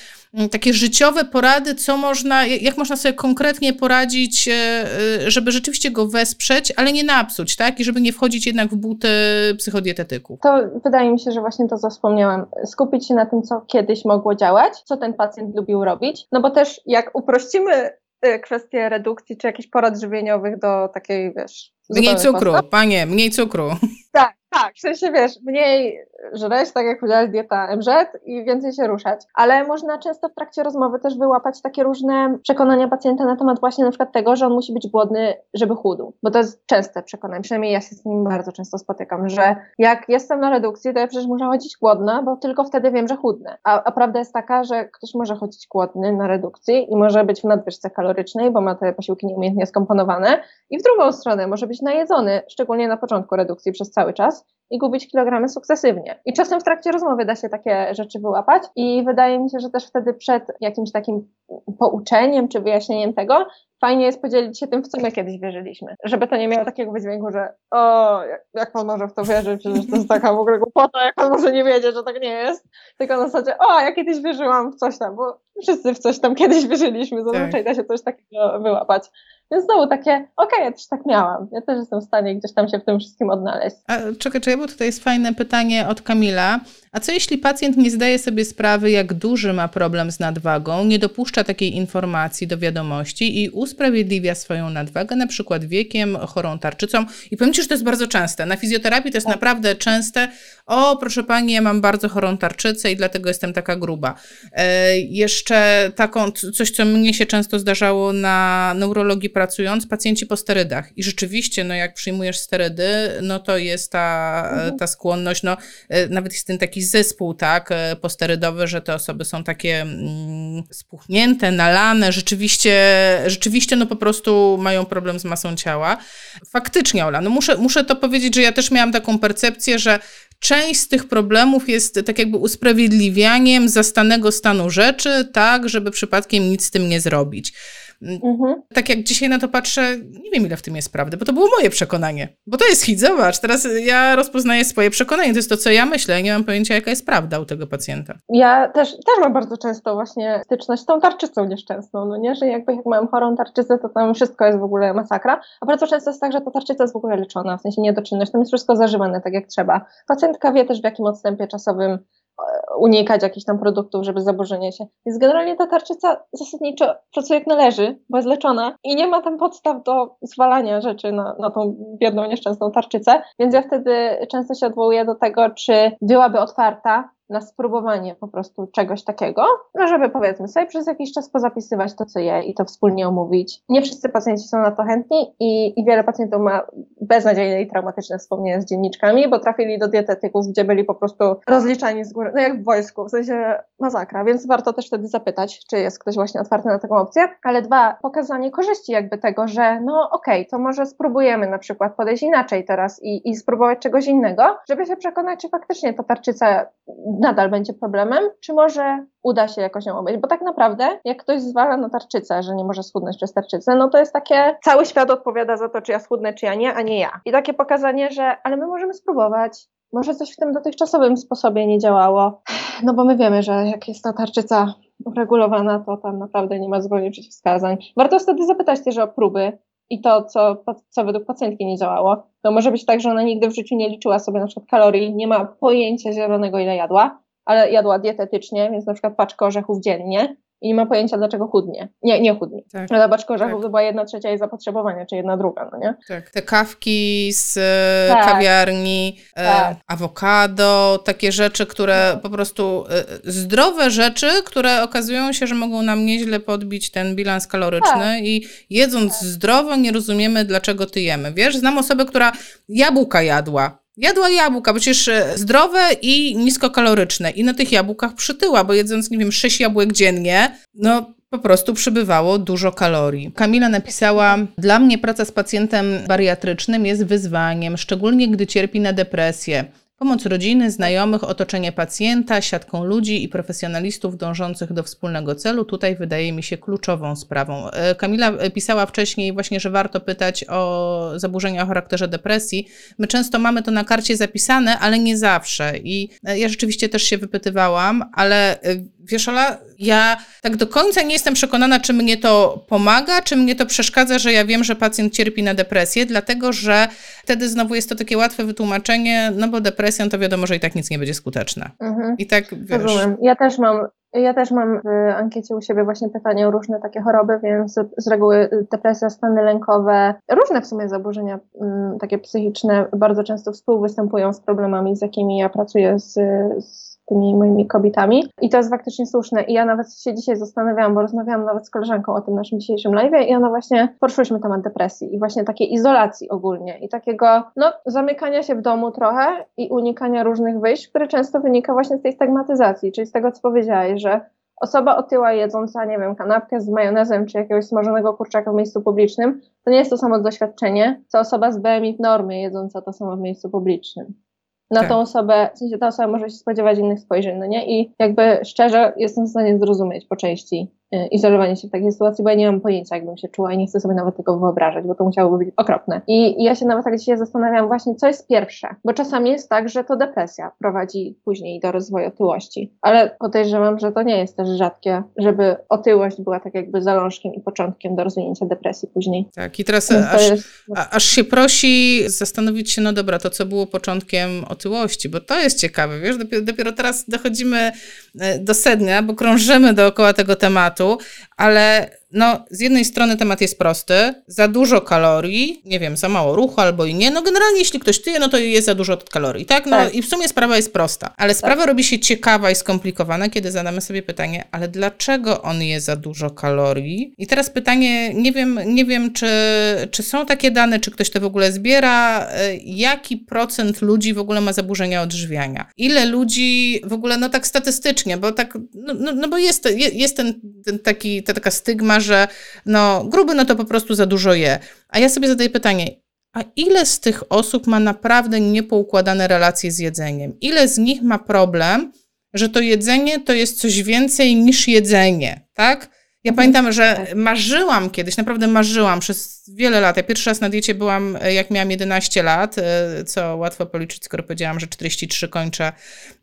[SPEAKER 1] takie życiowe porady, co można, jak można sobie konkretnie poradzić, e, e, żeby rzeczywiście go wesprzeć, ale nie napsuć, tak? I żeby nie wchodzić jednak w buty psychodietetyków.
[SPEAKER 2] To wydaje mi się, że właśnie to, co wspomniałam, skupić się na tym, co kiedyś mogło działać, co ten pacjent lubił robić, no bo też jak uprościmy e, kwestie redukcji czy jakichś porad żywieniowych do takiej, wiesz...
[SPEAKER 1] Mniej cukru, panie, mniej cukru.
[SPEAKER 2] Tak, tak, w sensie wiesz, mniej żreć, tak jak powiedziałaś, dieta MZ i więcej się ruszać. Ale można często w trakcie rozmowy też wyłapać takie różne przekonania pacjenta na temat właśnie na przykład tego, że on musi być głodny, żeby chudł. Bo to jest częste przekonanie, przynajmniej ja się z nim bardzo często spotykam, że jak jestem na redukcji, to ja przecież muszę chodzić głodna, bo tylko wtedy wiem, że chudnę. A, a prawda jest taka, że ktoś może chodzić głodny na redukcji i może być w nadwyżce kalorycznej, bo ma te posiłki nieumiejętnie skomponowane i w drugą stronę może być najedzony, szczególnie na początku redukcji przez cały czas i gubić kilogramy sukcesywnie. I czasem w trakcie rozmowy da się takie rzeczy wyłapać i wydaje mi się, że też wtedy przed jakimś takim pouczeniem czy wyjaśnieniem tego, fajnie jest podzielić się tym, w co my kiedyś wierzyliśmy. Żeby to nie miało takiego wydźwięku, że o, jak, jak pan może w to wierzyć, przecież to jest taka w ogóle głupota, jak pan może nie wiedzieć, że tak nie jest. Tylko na zasadzie, o, ja kiedyś wierzyłam w coś tam, bo wszyscy w coś tam kiedyś wierzyliśmy, zazwyczaj tak. da się coś takiego wyłapać. Więc znowu takie, okej, okay, ja też tak miałam. Ja też jestem w stanie gdzieś tam się w tym wszystkim odnaleźć.
[SPEAKER 1] A, czekaj, czekaj, bo tutaj jest fajne pytanie od Kamila. A co jeśli pacjent nie zdaje sobie sprawy, jak duży ma problem z nadwagą, nie dopuszcza takiej informacji do wiadomości i usprawiedliwia swoją nadwagę, na przykład wiekiem, chorą tarczycą? I powiem Ci, że to jest bardzo częste. Na fizjoterapii to jest tak. naprawdę częste. O, proszę Pani, ja mam bardzo chorą tarczycę i dlatego jestem taka gruba. E, jeszcze taką, coś, co mnie się często zdarzało na neurologii pracując, pacjenci po sterydach. I rzeczywiście, no jak przyjmujesz sterydy, no to jest ta, mhm. ta skłonność, no e, nawet jest ten taki zespół, tak, e, posterydowy, że te osoby są takie mm, spuchnięte, nalane, rzeczywiście, rzeczywiście no po prostu mają problem z masą ciała. Faktycznie, Ola, no muszę, muszę to powiedzieć, że ja też miałam taką percepcję, że część z tych problemów jest tak jakby usprawiedliwianiem zastanego stanu rzeczy, tak, żeby przypadkiem nic z tym nie zrobić. Mhm. Tak jak dzisiaj na to patrzę, nie wiem ile w tym jest prawdy, bo to było moje przekonanie. Bo to jest hit, zobacz, teraz ja rozpoznaję swoje przekonanie, to jest to, co ja myślę, nie mam pojęcia, jaka jest prawda u tego pacjenta.
[SPEAKER 2] Ja też, też mam bardzo często właśnie styczność z tą tarczycą nieszczęsną, no nie, że jakby jak mam chorą tarczycę, to tam wszystko jest w ogóle masakra, a bardzo często jest tak, że ta tarczyca jest w ogóle leczona, w sensie niedoczynność, tam jest wszystko zażywane tak jak trzeba. Pacjentka wie też w jakim odstępie czasowym unikać jakichś tam produktów, żeby zaburzenie się. Więc generalnie ta tarczyca zasadniczo pracuje jak należy, bo jest leczona i nie ma tam podstaw do zwalania rzeczy na, na tą biedną, nieszczęsną tarczycę. Więc ja wtedy często się odwołuję do tego, czy byłaby otwarta na spróbowanie po prostu czegoś takiego, no żeby powiedzmy sobie przez jakiś czas pozapisywać to, co je i to wspólnie omówić. Nie wszyscy pacjenci są na to chętni i, i wiele pacjentów ma beznadziejne i traumatyczne wspomnienia z dzienniczkami, bo trafili do dietetyków, gdzie byli po prostu rozliczani z góry, no jak w wojsku, w sensie masakra, więc warto też wtedy zapytać, czy jest ktoś właśnie otwarty na taką opcję. Ale dwa, pokazanie korzyści jakby tego, że no okej, okay, to może spróbujemy na przykład podejść inaczej teraz i, i spróbować czegoś innego, żeby się przekonać, czy faktycznie ta tarczyca nadal będzie problemem, czy może uda się jakoś ją obejść. Bo tak naprawdę, jak ktoś zwala na tarczycę, że nie może schudnąć przez tarczycę, no to jest takie, cały świat odpowiada za to, czy ja schudnę, czy ja nie, a nie ja. I takie pokazanie, że ale my możemy spróbować, może coś w tym dotychczasowym sposobie nie działało, no bo my wiemy, że jak jest ta tarczyca uregulowana, to tam naprawdę nie ma zupełnie przeciwwskazań. Warto wtedy zapytać też o próby, i to, co, co według pacjentki nie działało. To może być tak, że ona nigdy w życiu nie liczyła sobie na przykład kalorii, nie ma pojęcia zielonego, ile jadła, ale jadła dietetycznie, więc na przykład paczkę orzechów dziennie i nie ma pojęcia, dlaczego chudnie. Nie, nie chudnie. Tak. Ale paczka orzechów tak. to była jedna trzecia jej zapotrzebowania, czy jedna druga, no nie?
[SPEAKER 1] Tak. Te kawki z e, tak. kawiarni, e, tak. awokado, takie rzeczy, które tak. po prostu e, zdrowe rzeczy, które okazują się, że mogą nam nieźle podbić ten bilans kaloryczny tak. i jedząc zdrowo nie rozumiemy, dlaczego ty jemy. Wiesz, znam osobę, która jabłka jadła Jadła jabłka, przecież e, zdrowe i niskokaloryczne. I na tych jabłkach przytyła, bo jedząc, nie wiem, sześć jabłek dziennie, no po prostu przybywało dużo kalorii. Kamila napisała: Dla mnie praca z pacjentem bariatrycznym jest wyzwaniem, szczególnie gdy cierpi na depresję. Pomoc rodziny, znajomych, otoczenie pacjenta, siatką ludzi i profesjonalistów dążących do wspólnego celu tutaj wydaje mi się kluczową sprawą. E, Kamila e, pisała wcześniej właśnie, że warto pytać o zaburzenia o charakterze depresji. My często mamy to na karcie zapisane, ale nie zawsze. I e, ja rzeczywiście też się wypytywałam, ale wiesz, Ola, ja tak do końca nie jestem przekonana, czy mnie to pomaga, czy mnie to przeszkadza, że ja wiem, że pacjent cierpi na depresję, dlatego że wtedy znowu jest to takie łatwe wytłumaczenie, no bo depresją to wiadomo, że i tak nic nie będzie skuteczne. Mhm. I tak wiesz.
[SPEAKER 2] Rozumiem. Ja też mam ja też mam w ankiecie u siebie właśnie pytania o różne takie choroby, więc z reguły depresja, stany lękowe, różne w sumie zaburzenia mm, takie psychiczne bardzo często współwystępują z problemami, z jakimi ja pracuję z, z tymi moimi kobietami. I to jest faktycznie słuszne. I ja nawet się dzisiaj zastanawiałam, bo rozmawiałam nawet z koleżanką o tym naszym dzisiejszym live i ona właśnie poruszyliśmy temat depresji i właśnie takiej izolacji ogólnie i takiego, no, zamykania się w domu trochę i unikania różnych wyjść, które często wynika właśnie z tej stygmatyzacji, czyli z tego, co powiedziałeś, że osoba otyła jedząca, nie wiem, kanapkę z majonezem czy jakiegoś smażonego kurczaka w miejscu publicznym, to nie jest to samo doświadczenie, co osoba z BMI w normie jedząca to samo w miejscu publicznym na tak. tą osobę, w sensie ta osoba może się spodziewać innych spojrzeń, no nie? I jakby szczerze jestem w stanie zrozumieć po części izolowanie się w takiej sytuacji, bo ja nie mam pojęcia, jakbym się czuła i nie chcę sobie nawet tego wyobrażać, bo to musiałoby być okropne. I, i ja się nawet tak dzisiaj zastanawiam właśnie, co jest pierwsze, bo czasami jest tak, że to depresja prowadzi później do rozwoju otyłości, ale podejrzewam, że to nie jest też rzadkie, żeby otyłość była tak jakby zalążkiem i początkiem do rozwinięcia depresji później.
[SPEAKER 1] Tak, i teraz aż, jest... aż się prosi zastanowić się, no dobra, to co było początkiem otyłości, bo to jest ciekawe, wiesz, dopiero, dopiero teraz dochodzimy e, do sedna, bo krążymy dookoła tego tematu, tematu, ale no, z jednej strony temat jest prosty, za dużo kalorii, nie wiem, za mało ruchu albo i nie. No, generalnie jeśli ktoś tyje, no to jest za dużo kalorii, tak? No tak. i w sumie sprawa jest prosta, ale sprawa tak. robi się ciekawa i skomplikowana, kiedy zadamy sobie pytanie, ale dlaczego on je za dużo kalorii? I teraz pytanie, nie wiem, nie wiem czy, czy są takie dane, czy ktoś to w ogóle zbiera, e, jaki procent ludzi w ogóle ma zaburzenia odżywiania? Ile ludzi w ogóle, no tak statystycznie, bo tak, no, no, no bo jest, jest ten, ten taki, ta taka stygma, że no, gruby no to po prostu za dużo je. A ja sobie zadaję pytanie, a ile z tych osób ma naprawdę niepoukładane relacje z jedzeniem? Ile z nich ma problem, że to jedzenie to jest coś więcej niż jedzenie, tak? Ja pamiętam, że tak. marzyłam kiedyś, naprawdę marzyłam przez wiele lat. Ja pierwszy raz na diecie byłam, e, jak miałam 11 lat, e, co łatwo policzyć, skoro powiedziałam, że 43 kończę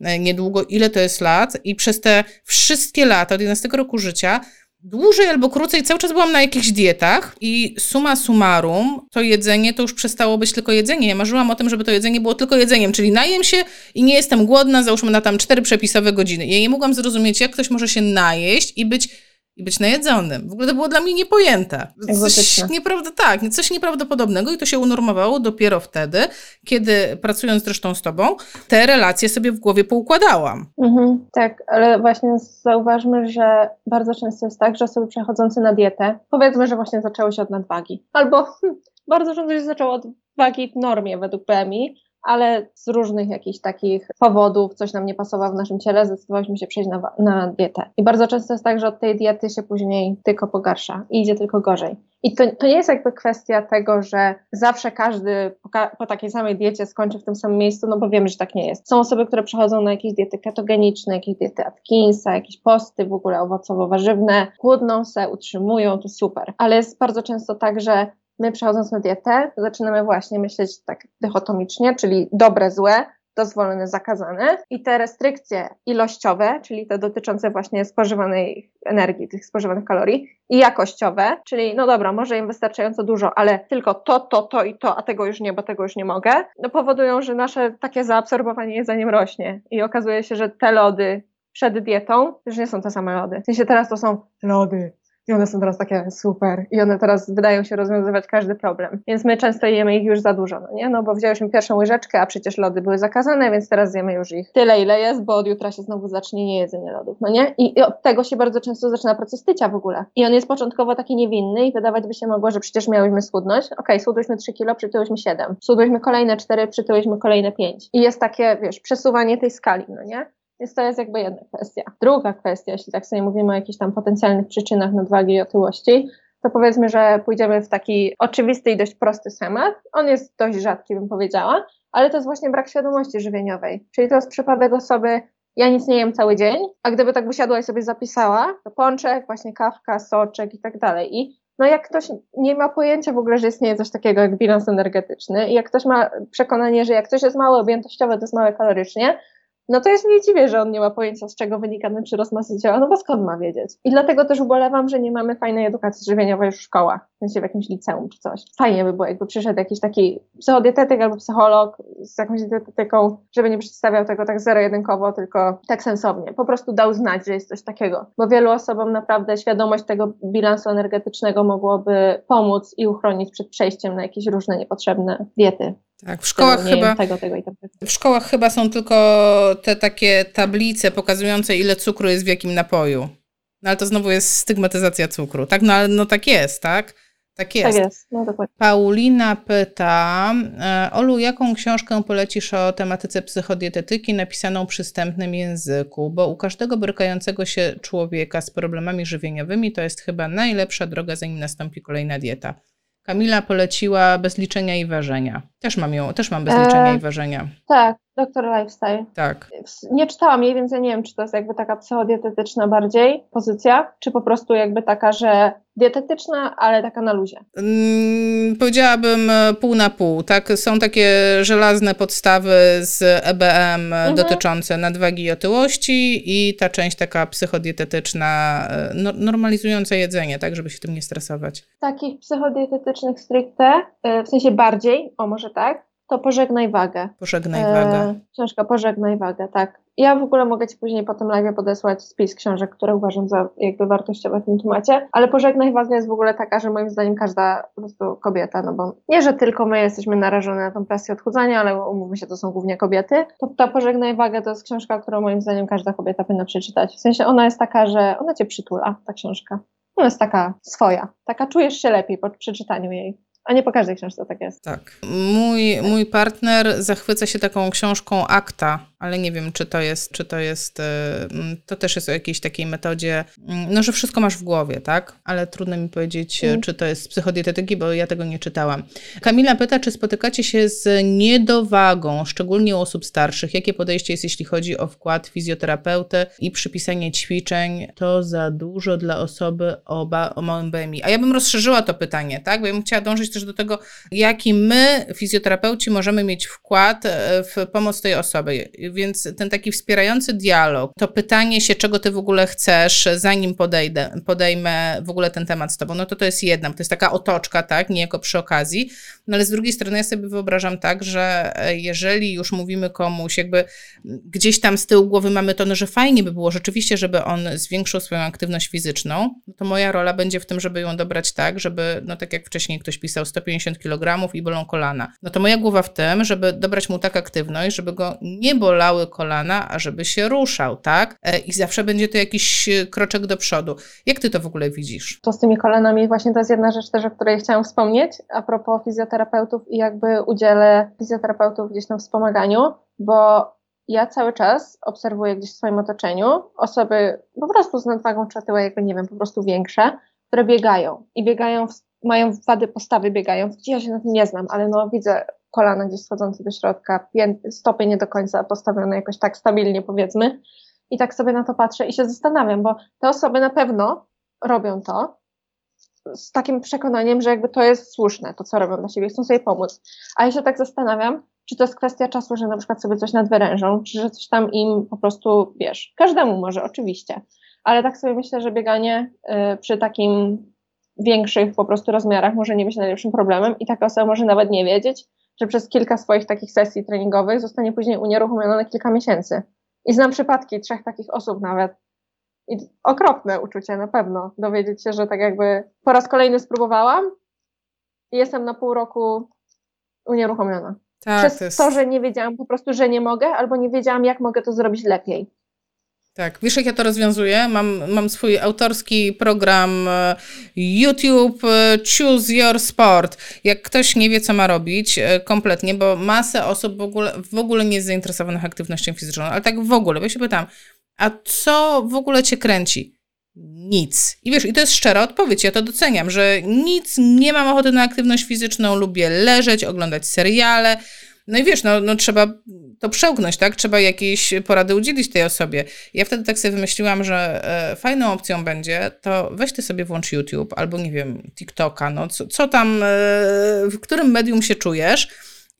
[SPEAKER 1] e, niedługo. Ile to jest lat? I przez te wszystkie lata, od 11 roku życia, dłużej albo krócej cały czas byłam na jakichś dietach i suma summarum to jedzenie to już przestało być tylko jedzenie. Ja marzyłam o tym, żeby to jedzenie było tylko jedzeniem, czyli najem się i nie jestem głodna, załóżmy na tam cztery przepisowe godziny. Ja nie mogłam zrozumieć, jak ktoś może się najeść i być i być najedzonym. W ogóle to było dla mnie niepojęte. Coś nieprawda, tak, coś nieprawdopodobnego i to się unormowało dopiero wtedy, kiedy pracując zresztą z tobą, te relacje sobie w głowie poukładałam.
[SPEAKER 2] Mhm, tak, ale właśnie zauważmy, że bardzo często jest tak, że osoby przechodzące na dietę, powiedzmy, że właśnie zaczęły się od nadwagi, albo hmm, bardzo często się zaczęło od wagi w normie według PMI, ale z różnych jakichś takich powodów coś nam nie pasowało w naszym ciele, zdecydowaliśmy się przejść na, na dietę. I bardzo często jest tak, że od tej diety się później tylko pogarsza i idzie tylko gorzej. I to, to nie jest jakby kwestia tego, że zawsze każdy po, po, takiej samej diecie skończy w tym samym miejscu, no bo wiemy, że tak nie jest. Są osoby, które przechodzą na jakieś diety ketogeniczne, jakieś diety Atkinsa, jakieś posty w ogóle owocowo-warzywne, chłodną se, utrzymują, to super. Ale jest bardzo często tak, że my przechodząc na dietę, zaczynamy właśnie myśleć tak dychotomicznie, czyli dobre, złe, dozwolone, zakazane. I te restrykcje ilościowe, czyli te dotyczące właśnie spożywanej energii, tych spożywanych kalorii, i jakościowe, czyli no dobra, może im wystarczająco dużo, ale tylko to, to, to i to, a tego już nie, bo tego już nie mogę, no powodują, że nasze takie zaabsorbowanie jedzeniem rośnie. I okazuje się, że te lody przed dietą już nie są te same lody. W sensie teraz to są lody i one są teraz takie super i one teraz wydają się rozwiązywać każdy problem. Więc my często jemy ich już za dużo, no nie? No bo wzięłyśmy pierwszą łyżeczkę, a przecież lody były zakazane, więc teraz zjemy już ich tyle, ile jest, bo od jutra się znowu zacznie niejedzenie lodów, no nie? I, I, od tego się bardzo często zaczyna proces tycia w ogóle. I on jest początkowo taki niewinny i wydawać by się mogło, że przecież miałyśmy schudnąć. Okej, okay, schudłyśmy 3 kilo, przytyłyśmy 7. Schudłyśmy kolejne 4, przytyłyśmy kolejne 5. I jest takie, wiesz, przesuwanie tej skali, no nie? Więc to jest jakby jedna kwestia. Druga kwestia, jeśli tak sobie mówimy o jakichś tam potencjalnych przyczynach nadwagi i otyłości, to powiedzmy, że pójdziemy w taki oczywisty i dość prosty schemat. On jest dość rzadki, bym powiedziała, ale to jest właśnie brak świadomości żywieniowej. Czyli to jest przypadek osoby, ja nic nie jem cały dzień, a gdyby tak usiadła i sobie zapisała, to pączek, właśnie kawka, soczek i tak dalej. I no jak ktoś nie ma pojęcia w ogóle, że istnieje coś takiego jak bilans energetyczny i jak ktoś ma przekonanie, że jak coś jest mało objętościowe, to jest małe kalorycznie, no to jest nie dziwię, że on nie ma pojęcia, z czego wynika ten przyrost masy ciała, no bo skąd ma wiedzieć? I dlatego też ubolewam, że nie mamy fajnej edukacji żywieniowej już w szkołach, w sensie w jakimś liceum czy coś. Fajnie by było, jakby przyszedł jakiś taki psychodietetyk albo psycholog z jakąś dietetyką, żeby nie przedstawiał tego tak zero-jedynkowo, tylko tak sensownie. Po prostu dał znać, że jest coś takiego. Bo wielu osobom naprawdę świadomość tego bilansu energetycznego mogłoby pomóc i uchronić przed przejściem na jakieś różne niepotrzebne diety.
[SPEAKER 1] Tak, w szkołach chyba. Tego, tego tego. W szkołach chyba są tylko te takie tablice pokazujące, ile cukru jest w jakim napoju. No ale to znowu jest stygmatyzacja cukru. Tak, no ale no tak jest, tak? Tak jest.
[SPEAKER 2] Tak jest, no.
[SPEAKER 1] Paulina pyta, e, Olu, jaką książkę polecisz o tematyce psychodietetyki napisaną przystępnym języku? Bo u każdego brykającego się człowieka z problemami żywieniowymi to jest chyba najlepsza droga, zanim nastąpi kolejna dieta. Kamila poleciła bez liczenia i ważenia. Też mam ją, też mam bez liczenia e, i ważenia.
[SPEAKER 2] Tak, doktor Lifestyle.
[SPEAKER 1] Tak.
[SPEAKER 2] Nie czytałam jej, więc ja nie wiem, czy to jest jakby taka psychodietetyczna bardziej pozycja, czy po prostu jakby taka, że dietetyczna, ale taka na luzie.
[SPEAKER 1] Hmm, powiedziałabym e, pół na pół. Tak? Są takie żelazne podstawy z EBM mhm. dotyczące nadwagi i otyłości i ta część taka psychodietetyczna, e, no, normalizująca jedzenie, tak, żeby się tym nie stresować.
[SPEAKER 2] Takich psychodietetycznych stricte, e, w sensie bardziej, o może tak, to Pożegnaj Wagę.
[SPEAKER 1] Pożegnaj Wagę. E,
[SPEAKER 2] książka Pożegnaj Wagę, tak. Ja w ogóle mogę Ci później po tym live podesłać spis książek, które uważam za jakby wartościowe w tym temacie, ale Pożegnaj Wagę jest w ogóle taka, że moim zdaniem każda po prostu kobieta, no bo nie, że tylko my jesteśmy narażone na tą presję odchudzania, ale umówmy się, to są głównie kobiety, to ta Pożegnaj Wagę to jest książka, którą moim zdaniem każda kobieta powinna przeczytać. W sensie ona jest taka, że ona Cię przytula, ta książka. Ona jest taka swoja, taka czujesz się lepiej po przeczytaniu jej. A nie po każdej książce tak jest.
[SPEAKER 1] Tak. Mój, mój partner zachwyca się taką książką Akta ale nie wiem, czy to jest, czy to jest, e, to też jest o jakiejś takiej metodzie, no, że wszystko masz w głowie, tak? Ale trudno mi powiedzieć, mm. czy to jest psychodietetyki, bo ja tego nie czytałam. Kamila pyta, czy spotykacie się z niedowagą, szczególnie u osób starszych? Jakie podejście jest, jeśli chodzi o wkład fizjoterapeuty i przypisanie ćwiczeń? To za dużo dla osoby oba, o małym BMI. A ja bym rozszerzyła to pytanie, tak? Bo ja bym chciała dążyć też do tego, jaki my, fizjoterapeuci, możemy mieć wkład e, w pomoc tej osoby. Więc ten taki wspierający dialog, to pytanie się, czego ty w ogóle chcesz, zanim podejdę, podejmę w ogóle ten temat z tobą, no to to jest jedna, to jest taka otoczka, tak, niejako przy okazji. No ale z drugiej strony ja sobie wyobrażam tak, że e, jeżeli już mówimy komuś, jakby gdzieś tam z tyłu głowy mamy to, no, że fajnie by było rzeczywiście, żeby on zwiększył swoją aktywność fizyczną, no to moja rola będzie w tym, żeby ją dobrać tak, żeby, no tak jak wcześniej ktoś pisał, 150 kg i bolą kolana. No to moja głowa w tym, żeby dobrać mu tak aktywność, żeby go nie bolały kolana, a żeby się ruszał, tak? E, I zawsze będzie to jakiś kroczek do przodu. Jak ty to w ogóle widzisz?
[SPEAKER 2] To z tymi kolanami właśnie to jest jedna rzecz też, o której chciałam wspomnieć, a propos fizjoterapeutów i jakby udzielę fizjoterapeutów gdzieś na wspomaganiu, bo ja cały czas obserwuję gdzieś w swoim otoczeniu osoby po prostu z nadwagą czy otyłe, jakby nie wiem, po prostu większe, które biegają i biegają, w, mają wady postawy, biegają. Ja się na tym nie znam, ale no widzę kolana gdzieś schodzące do środka, stopy nie do końca postawione jakoś tak stabilnie powiedzmy. I tak sobie na to patrzę i się zastanawiam, bo te osoby na pewno robią to z takim przekonaniem, że jakby to jest słuszne, to co robią dla siebie, chcą sobie pomóc. A ja się tak zastanawiam, czy to jest kwestia czasu, że na przykład sobie coś nadwyrężą, czy że coś tam im po prostu, wiesz, każdemu może, oczywiście, ale tak sobie myślę, że bieganie y, przy takim większych po prostu rozmiarach może nie być najlepszym problemem i taka osoba może nawet nie wiedzieć, że przez kilka swoich takich sesji treningowych zostanie później unieruchomiona na kilka miesięcy. I znam przypadki trzech takich osób nawet. I okropne uczucie na pewno, dowiedzieć się, że tak jakby po raz kolejny spróbowałam i jestem na pół roku unieruchomiona. Tak, przez to, jest... to, że nie wiedziałam po prostu, że nie mogę, albo nie wiedziałam, jak mogę to zrobić lepiej.
[SPEAKER 1] Tak, wiesz jak ja to rozwiązuję? Mam, mam swój autorski program e, YouTube e, Choose Your Sport. Jak ktoś nie wie, co ma robić e, kompletnie, bo masę osób w ogóle, w ogóle nie jest zainteresowanych aktywnością fizyczną, ale tak w ogóle, bo ja się pytam, a co w ogóle cię kręci? Nic. I wiesz, i to jest szczera odpowiedź, ja to doceniam, że nic, nie mam ochoty na aktywność fizyczną, lubię leżeć, oglądać seriale, no i wiesz, no, no trzeba to przełknąć, tak? Trzeba jakieś porady udzielić tej osobie. Ja wtedy tak sobie wymyśliłam, że e, fajną opcją będzie, to weź ty sobie włącz YouTube albo nie wiem, TikToka, no co, co tam, e, w którym medium się czujesz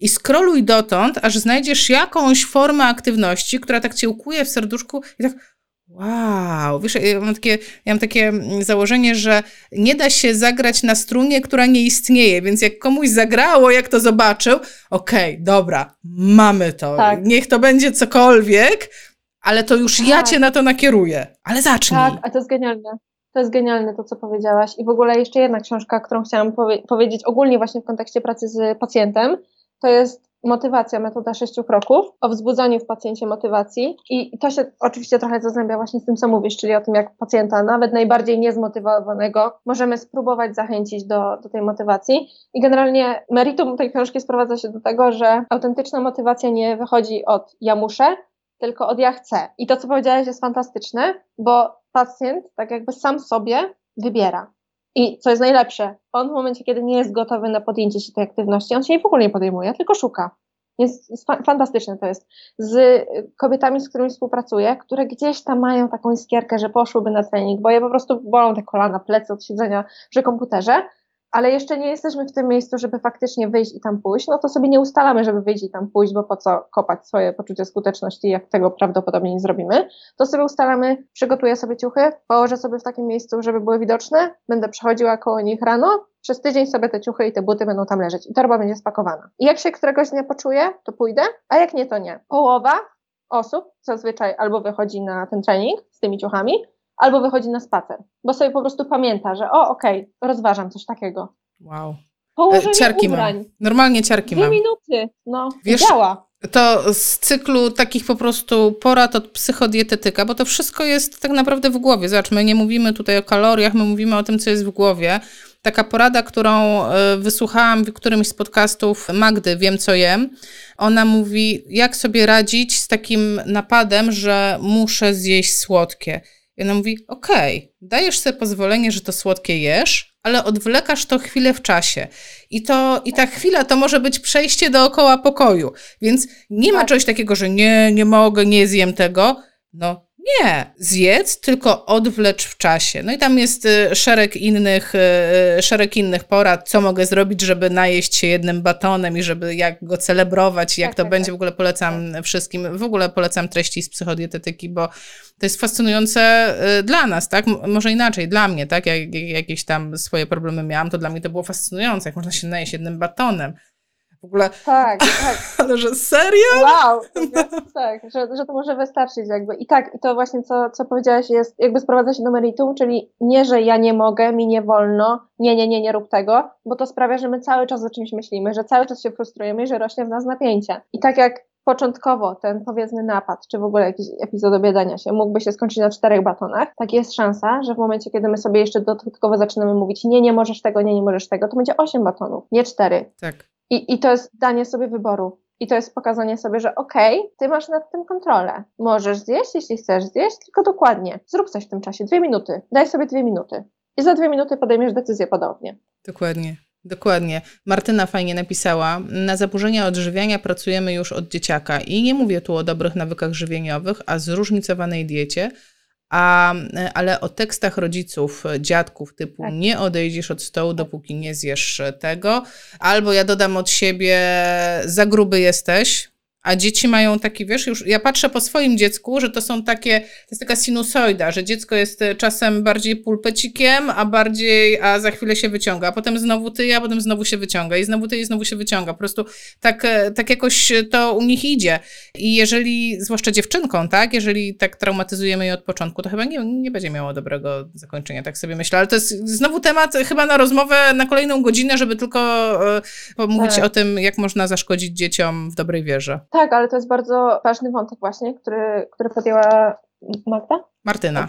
[SPEAKER 1] i skroluj dotąd, aż znajdziesz jakąś formę aktywności, która tak cię ukuje w serduszku i tak Wow, wiesz, ja mam, takie, ja mam takie założenie, że nie da się zagrać na strunie, która nie istnieje, więc jak komuś zagrało, jak to zobaczył, okej, okay, dobra, mamy to, tak. niech to będzie cokolwiek, ale to już tak. ja cię na to nakieruję, ale zacznij.
[SPEAKER 2] Tak, a to jest genialne. To jest genialne to, co powiedziałaś. I w ogóle jeszcze jedna książka, którą chciałam powie powiedzieć ogólnie właśnie w kontekście pracy z pacjentem, to jest motywacja, metoda sześciu kroków, o wzbudzaniu w pacjencie motywacji i to się oczywiście trochę zazębia właśnie z tym, co mówisz, czyli o tym, jak pacjenta, nawet najbardziej niezmotywowanego, możemy spróbować zachęcić do, do tej motywacji. I generalnie meritum tej książki sprowadza się do tego, że autentyczna motywacja nie wychodzi od ja muszę, tylko od ja chcę. I to, co powiedziałeś, jest fantastyczne, bo pacjent tak jakby sam sobie wybiera. I co jest najlepsze, on w momencie, kiedy nie jest gotowy na podjęcie się tej aktywności, on się jej w ogóle nie podejmuje, tylko szuka. Jest, fa fantastyczne to jest. Z kobietami, z którymi współpracuję, które gdzieś tam mają taką iskierkę, że poszłyby na trening, bo je po prostu bolą te kolana, plecy od siedzenia przy komputerze, ale jeszcze nie jesteśmy w tym miejscu, żeby faktycznie wyjść i tam pójść, no to sobie nie ustalamy, żeby wyjść i tam pójść, bo po co kopać swoje poczucie skuteczności, jak tego prawdopodobnie nie zrobimy, to sobie ustalamy, przygotuję sobie ciuchy, położę sobie w takim miejscu, żeby były widoczne, będę przechodziła koło nich rano, przez tydzień sobie te ciuchy i te buty będą tam leżeć. I torba będzie spakowana. I jak się któregoś dnia poczuję, to pójdę, a jak nie, to nie. Połowa osób zazwyczaj albo wychodzi na ten trening z tymi ciuchami, albo wychodzi na spacer, bo sobie po prostu pamięta, że o, okej, okay, rozważam coś takiego.
[SPEAKER 1] Wow.
[SPEAKER 2] Położenie e, ciarki ubrań.
[SPEAKER 1] mam. Normalnie ciarki
[SPEAKER 2] Dwie
[SPEAKER 1] mam.
[SPEAKER 2] minuty, no, Wiesz, działa.
[SPEAKER 1] To z cyklu takich po prostu porad od psychodietetyka, bo to wszystko jest tak naprawdę w głowie. Zobacz, my nie mówimy tutaj o kaloriach, my mówimy o tym, co jest w głowie. Taka porada, którą e, wysłuchałam w którymś z podcastów Magdy, Wiem co jem, ona mówi, jak sobie radzić z takim napadem, że muszę zjeść słodkie. I ona mówi, okej, okay, dajesz sobie pozwolenie, że to słodkie jesz, ale odwlekasz to chwilę w czasie. I, to, I ta chwila to może być przejście dookoła pokoju. Więc nie ma tak. czegoś takiego, że nie, nie mogę, nie zjem tego. No, nie, zjedz, tylko odwlecz w czasie. No i tam jest y, szereg innych, y, szereg innych porad, co mogę zrobić, żeby najeść się jednym batonem i żeby jak go celebrować, jak tak, to tak, będzie. Tak. W ogóle polecam tak. wszystkim, w ogóle polecam treści z psychodietetyki, bo to jest fascynujące y, dla nas, tak? Może inaczej, dla mnie, tak? Jak, jakieś tam swoje problemy miałam, to dla mnie to było fascynujące, jak można się najeść jednym batonem. W ogóle.
[SPEAKER 2] Tak, tak.
[SPEAKER 1] Ale że serio?
[SPEAKER 2] Wow, tak, że, że to może wystarczyć jakby. I tak, i to właśnie co, co powiedziałaś jest, jakby sprowadza się do meritum, czyli nie, że ja nie mogę, mi nie wolno, nie, nie, nie, nie rób tego, bo to sprawia, że my cały czas o czymś myślimy, że cały czas się frustrujemy i że rośnie w nas napięcie. I tak jak początkowo ten powiedzmy napad, czy w ogóle jakiś epizod obiadania się mógłby się skończyć na czterech batonach, tak jest szansa, że w momencie, kiedy my sobie jeszcze dodatkowo zaczynamy mówić nie, nie możesz tego, nie, nie możesz tego, to będzie osiem batonów, nie cztery.
[SPEAKER 1] Tak.
[SPEAKER 2] I, I to jest danie sobie wyboru. I to jest pokazanie sobie, że okej, okay, ty masz nad tym kontrolę. Możesz zjeść, jeśli chcesz zjeść, tylko dokładnie. Zrób coś w tym czasie. Dwie minuty. Daj sobie dwie minuty. I za dwie minuty podejmiesz decyzję podobnie.
[SPEAKER 1] Dokładnie. Dokładnie. Martyna fajnie napisała. Na zaburzenia odżywiania pracujemy już od dzieciaka i nie mówię tu o dobrych nawykach żywieniowych, a zróżnicowanej diecie, a, ale o tekstach rodziców, dziadków typu tak. nie odejdziesz od stołu, tak. dopóki nie zjesz tego, albo ja dodam od siebie za gruby jesteś, a dzieci mają taki, wiesz, już ja patrzę po swoim dziecku, że to są takie, to jest taka sinusoida, że dziecko jest e, czasem bardziej pulpecikiem, a bardziej, a za chwilę się wyciąga, a potem znowu ty, a potem znowu się wyciąga i znowu ty i znowu się wyciąga. Po prostu tak, e, tak jakoś to u nich idzie. I jeżeli, zwłaszcza dziewczynką, tak, jeżeli tak traumatyzujemy je od początku, to chyba nie, nie będzie miało dobrego zakończenia, tak sobie myślę. Ale to jest znowu temat chyba na rozmowę na kolejną godzinę, żeby tylko e, pomówić tak. o tym, jak można zaszkodzić dzieciom w dobrej wierze.
[SPEAKER 2] Tak, ale to jest bardzo ważny wątek właśnie, który, który podjęła Magda?
[SPEAKER 1] Martyna.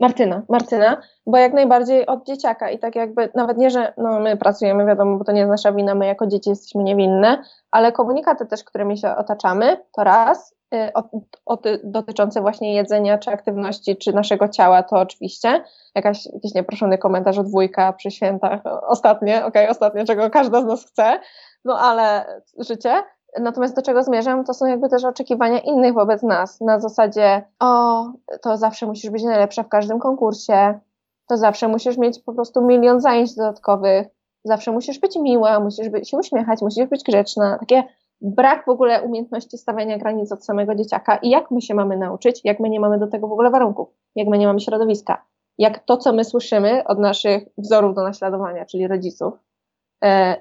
[SPEAKER 2] Martyna, Martyna, bo jak najbardziej od dzieciaka i tak jakby, nawet nie, że no my pracujemy, wiadomo, bo to nie jest nasza wina, my jako dzieci jesteśmy niewinne, ale komunikaty też, którymi się otaczamy, to raz, y, o, o, dotyczące właśnie jedzenia, czy aktywności, czy naszego ciała, to oczywiście. Jakaś, jakiś nieproszony komentarz od wujka przy świętach, ostatnie, okej, okay, ostatnie, czego każda z nas chce, no ale życie. Natomiast do czego zmierzam, to są jakby też oczekiwania innych wobec nas. Na zasadzie, o, to zawsze musisz być najlepsza w każdym konkursie, to zawsze musisz mieć po prostu milion zajęć dodatkowych, zawsze musisz być miła, musisz być, się uśmiechać, musisz być grzeczna. Takie brak w ogóle umiejętności stawiania granic od samego dzieciaka. I jak my się mamy nauczyć, jak my nie mamy do tego w ogóle warunków, jak my nie mamy środowiska, jak to, co my słyszymy od naszych wzorów do naśladowania, czyli rodziców,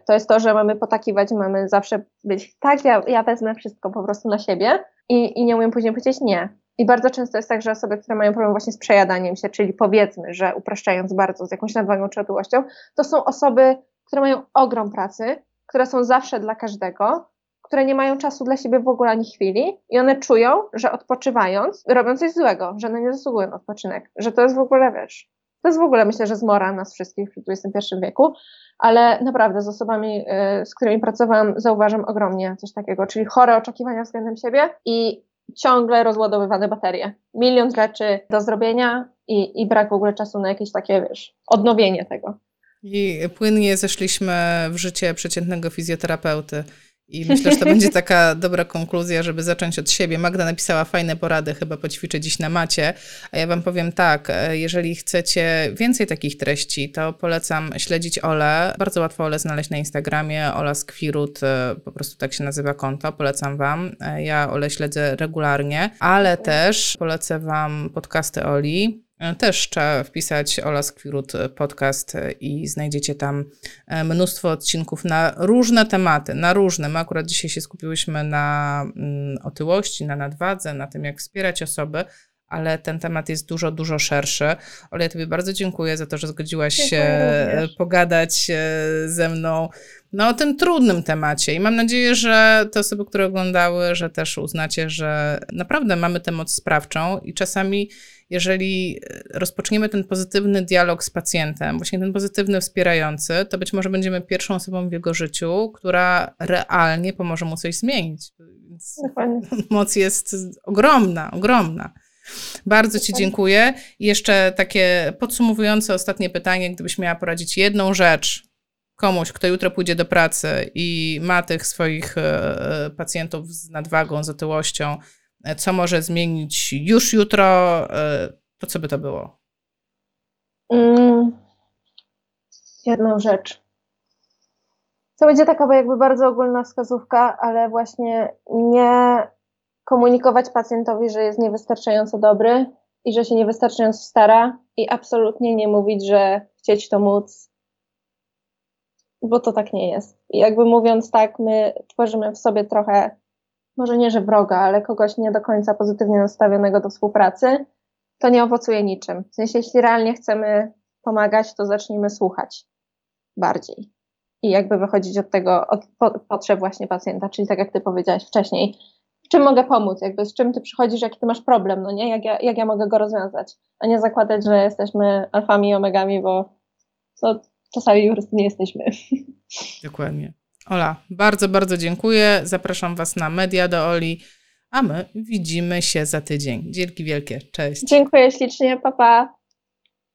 [SPEAKER 2] to jest to, że mamy potakiwać, mamy zawsze być tak, ja, ja wezmę wszystko po prostu na siebie i, i nie umiem później powiedzieć nie. I bardzo często jest tak, że osoby, które mają problem właśnie z przejadaniem się, czyli powiedzmy, że upraszczając bardzo, z jakąś nadwagą czy otyłością, to są osoby, które mają ogrom pracy, które są zawsze dla każdego, które nie mają czasu dla siebie w ogóle ani chwili i one czują, że odpoczywając, robią coś złego, że one nie zasługują na odpoczynek, że to jest w ogóle, wiesz, to jest w ogóle myślę, że zmora nas wszystkich w XXI wieku, ale naprawdę z osobami, y, z którymi pracowałam, zauważam ogromnie coś takiego, czyli chore oczekiwania względem siebie i ciągle rozładowywane baterie. Milion rzeczy do zrobienia i, i brak w ogóle czasu na jakieś takie, wiesz, odnowienie tego.
[SPEAKER 1] I płynnie zeszliśmy w życie przeciętnego fizjoterapeuty. I myślę, że to będzie taka dobra konkluzja, żeby zacząć od siebie. Magda napisała fajne porady, chyba poćwiczę dziś na macie. A ja wam powiem tak, e, jeżeli chcecie więcej takich treści, to polecam śledzić Ole. Bardzo łatwo Ole znaleźć na Instagramie. Ola Skwirut, e, po prostu tak się nazywa konto. Polecam wam. E, ja Ole śledzę regularnie, ale też polecę wam podcasty Oli. Też trzeba wpisać Ola Skwirut podcast i znajdziecie tam e, mnóstwo odcinków na różne tematy, na różne. My akurat dzisiaj się skupiłyśmy na mm, otyłości, na nadwadze, na tym, jak wspierać osoby, ale ten temat jest dużo, dużo szerszy. Ole, ja Tobie bardzo dziękuję za to, że zgodziłaś
[SPEAKER 2] Dziękuję
[SPEAKER 1] się
[SPEAKER 2] również.
[SPEAKER 1] pogadać e, ze mną no, o tym trudnym temacie. I mam nadzieję, że te osoby, które oglądały, że też uznacie, że naprawdę mamy tę moc sprawczą i czasami, jeżeli rozpoczniemy ten pozytywny dialog z pacjentem, właśnie ten pozytywny, wspierający, to być może będziemy pierwszą osobą w jego życiu, która realnie pomoże mu coś zmienić. Więc
[SPEAKER 2] Dokładnie.
[SPEAKER 1] moc jest ogromna, ogromna. Bardzo Ci dziękuję. I jeszcze takie podsumowujące ostatnie pytanie, gdybyś miała poradzić jedną rzecz komuś, kto jutro pójdzie do pracy i ma tych swoich e, pacjentów z nadwagą, z otyłością, e, co może zmienić już jutro, e, to co by to było?
[SPEAKER 2] Mm, jedną rzecz. To będzie taka jakby bardzo ogólna wskazówka, ale właśnie nie komunikować pacjentowi, że jest niewystarczająco dobry i że się niewystarczająco stara i absolutnie nie mówić, że chcieć to móc, bo to tak nie jest. I jakby mówiąc tak, my tworzymy w sobie trochę, może nie, że wroga, ale kogoś nie do końca pozytywnie nastawionego do współpracy, to nie owocuje niczym. W sensie, jeśli realnie chcemy pomagać, to zacznijmy słuchać bardziej. I jakby wychodzić od tego, od po, potrzeb właśnie pacjenta, czyli tak jak ty powiedziałaś wcześniej, czym mogę pomóc, jakby z czym ty przychodzisz, jaki ty masz problem, no nie, jak ja, jak ja mogę go rozwiązać, a nie zakładać, że jesteśmy alfami i omegami, bo to czasami po prostu nie jesteśmy.
[SPEAKER 1] Dokładnie. Ola, bardzo, bardzo dziękuję. Zapraszam Was na media do Oli, a my widzimy się za tydzień. Dzięki wielkie. Cześć.
[SPEAKER 2] Dziękuję ślicznie, papa. Pa.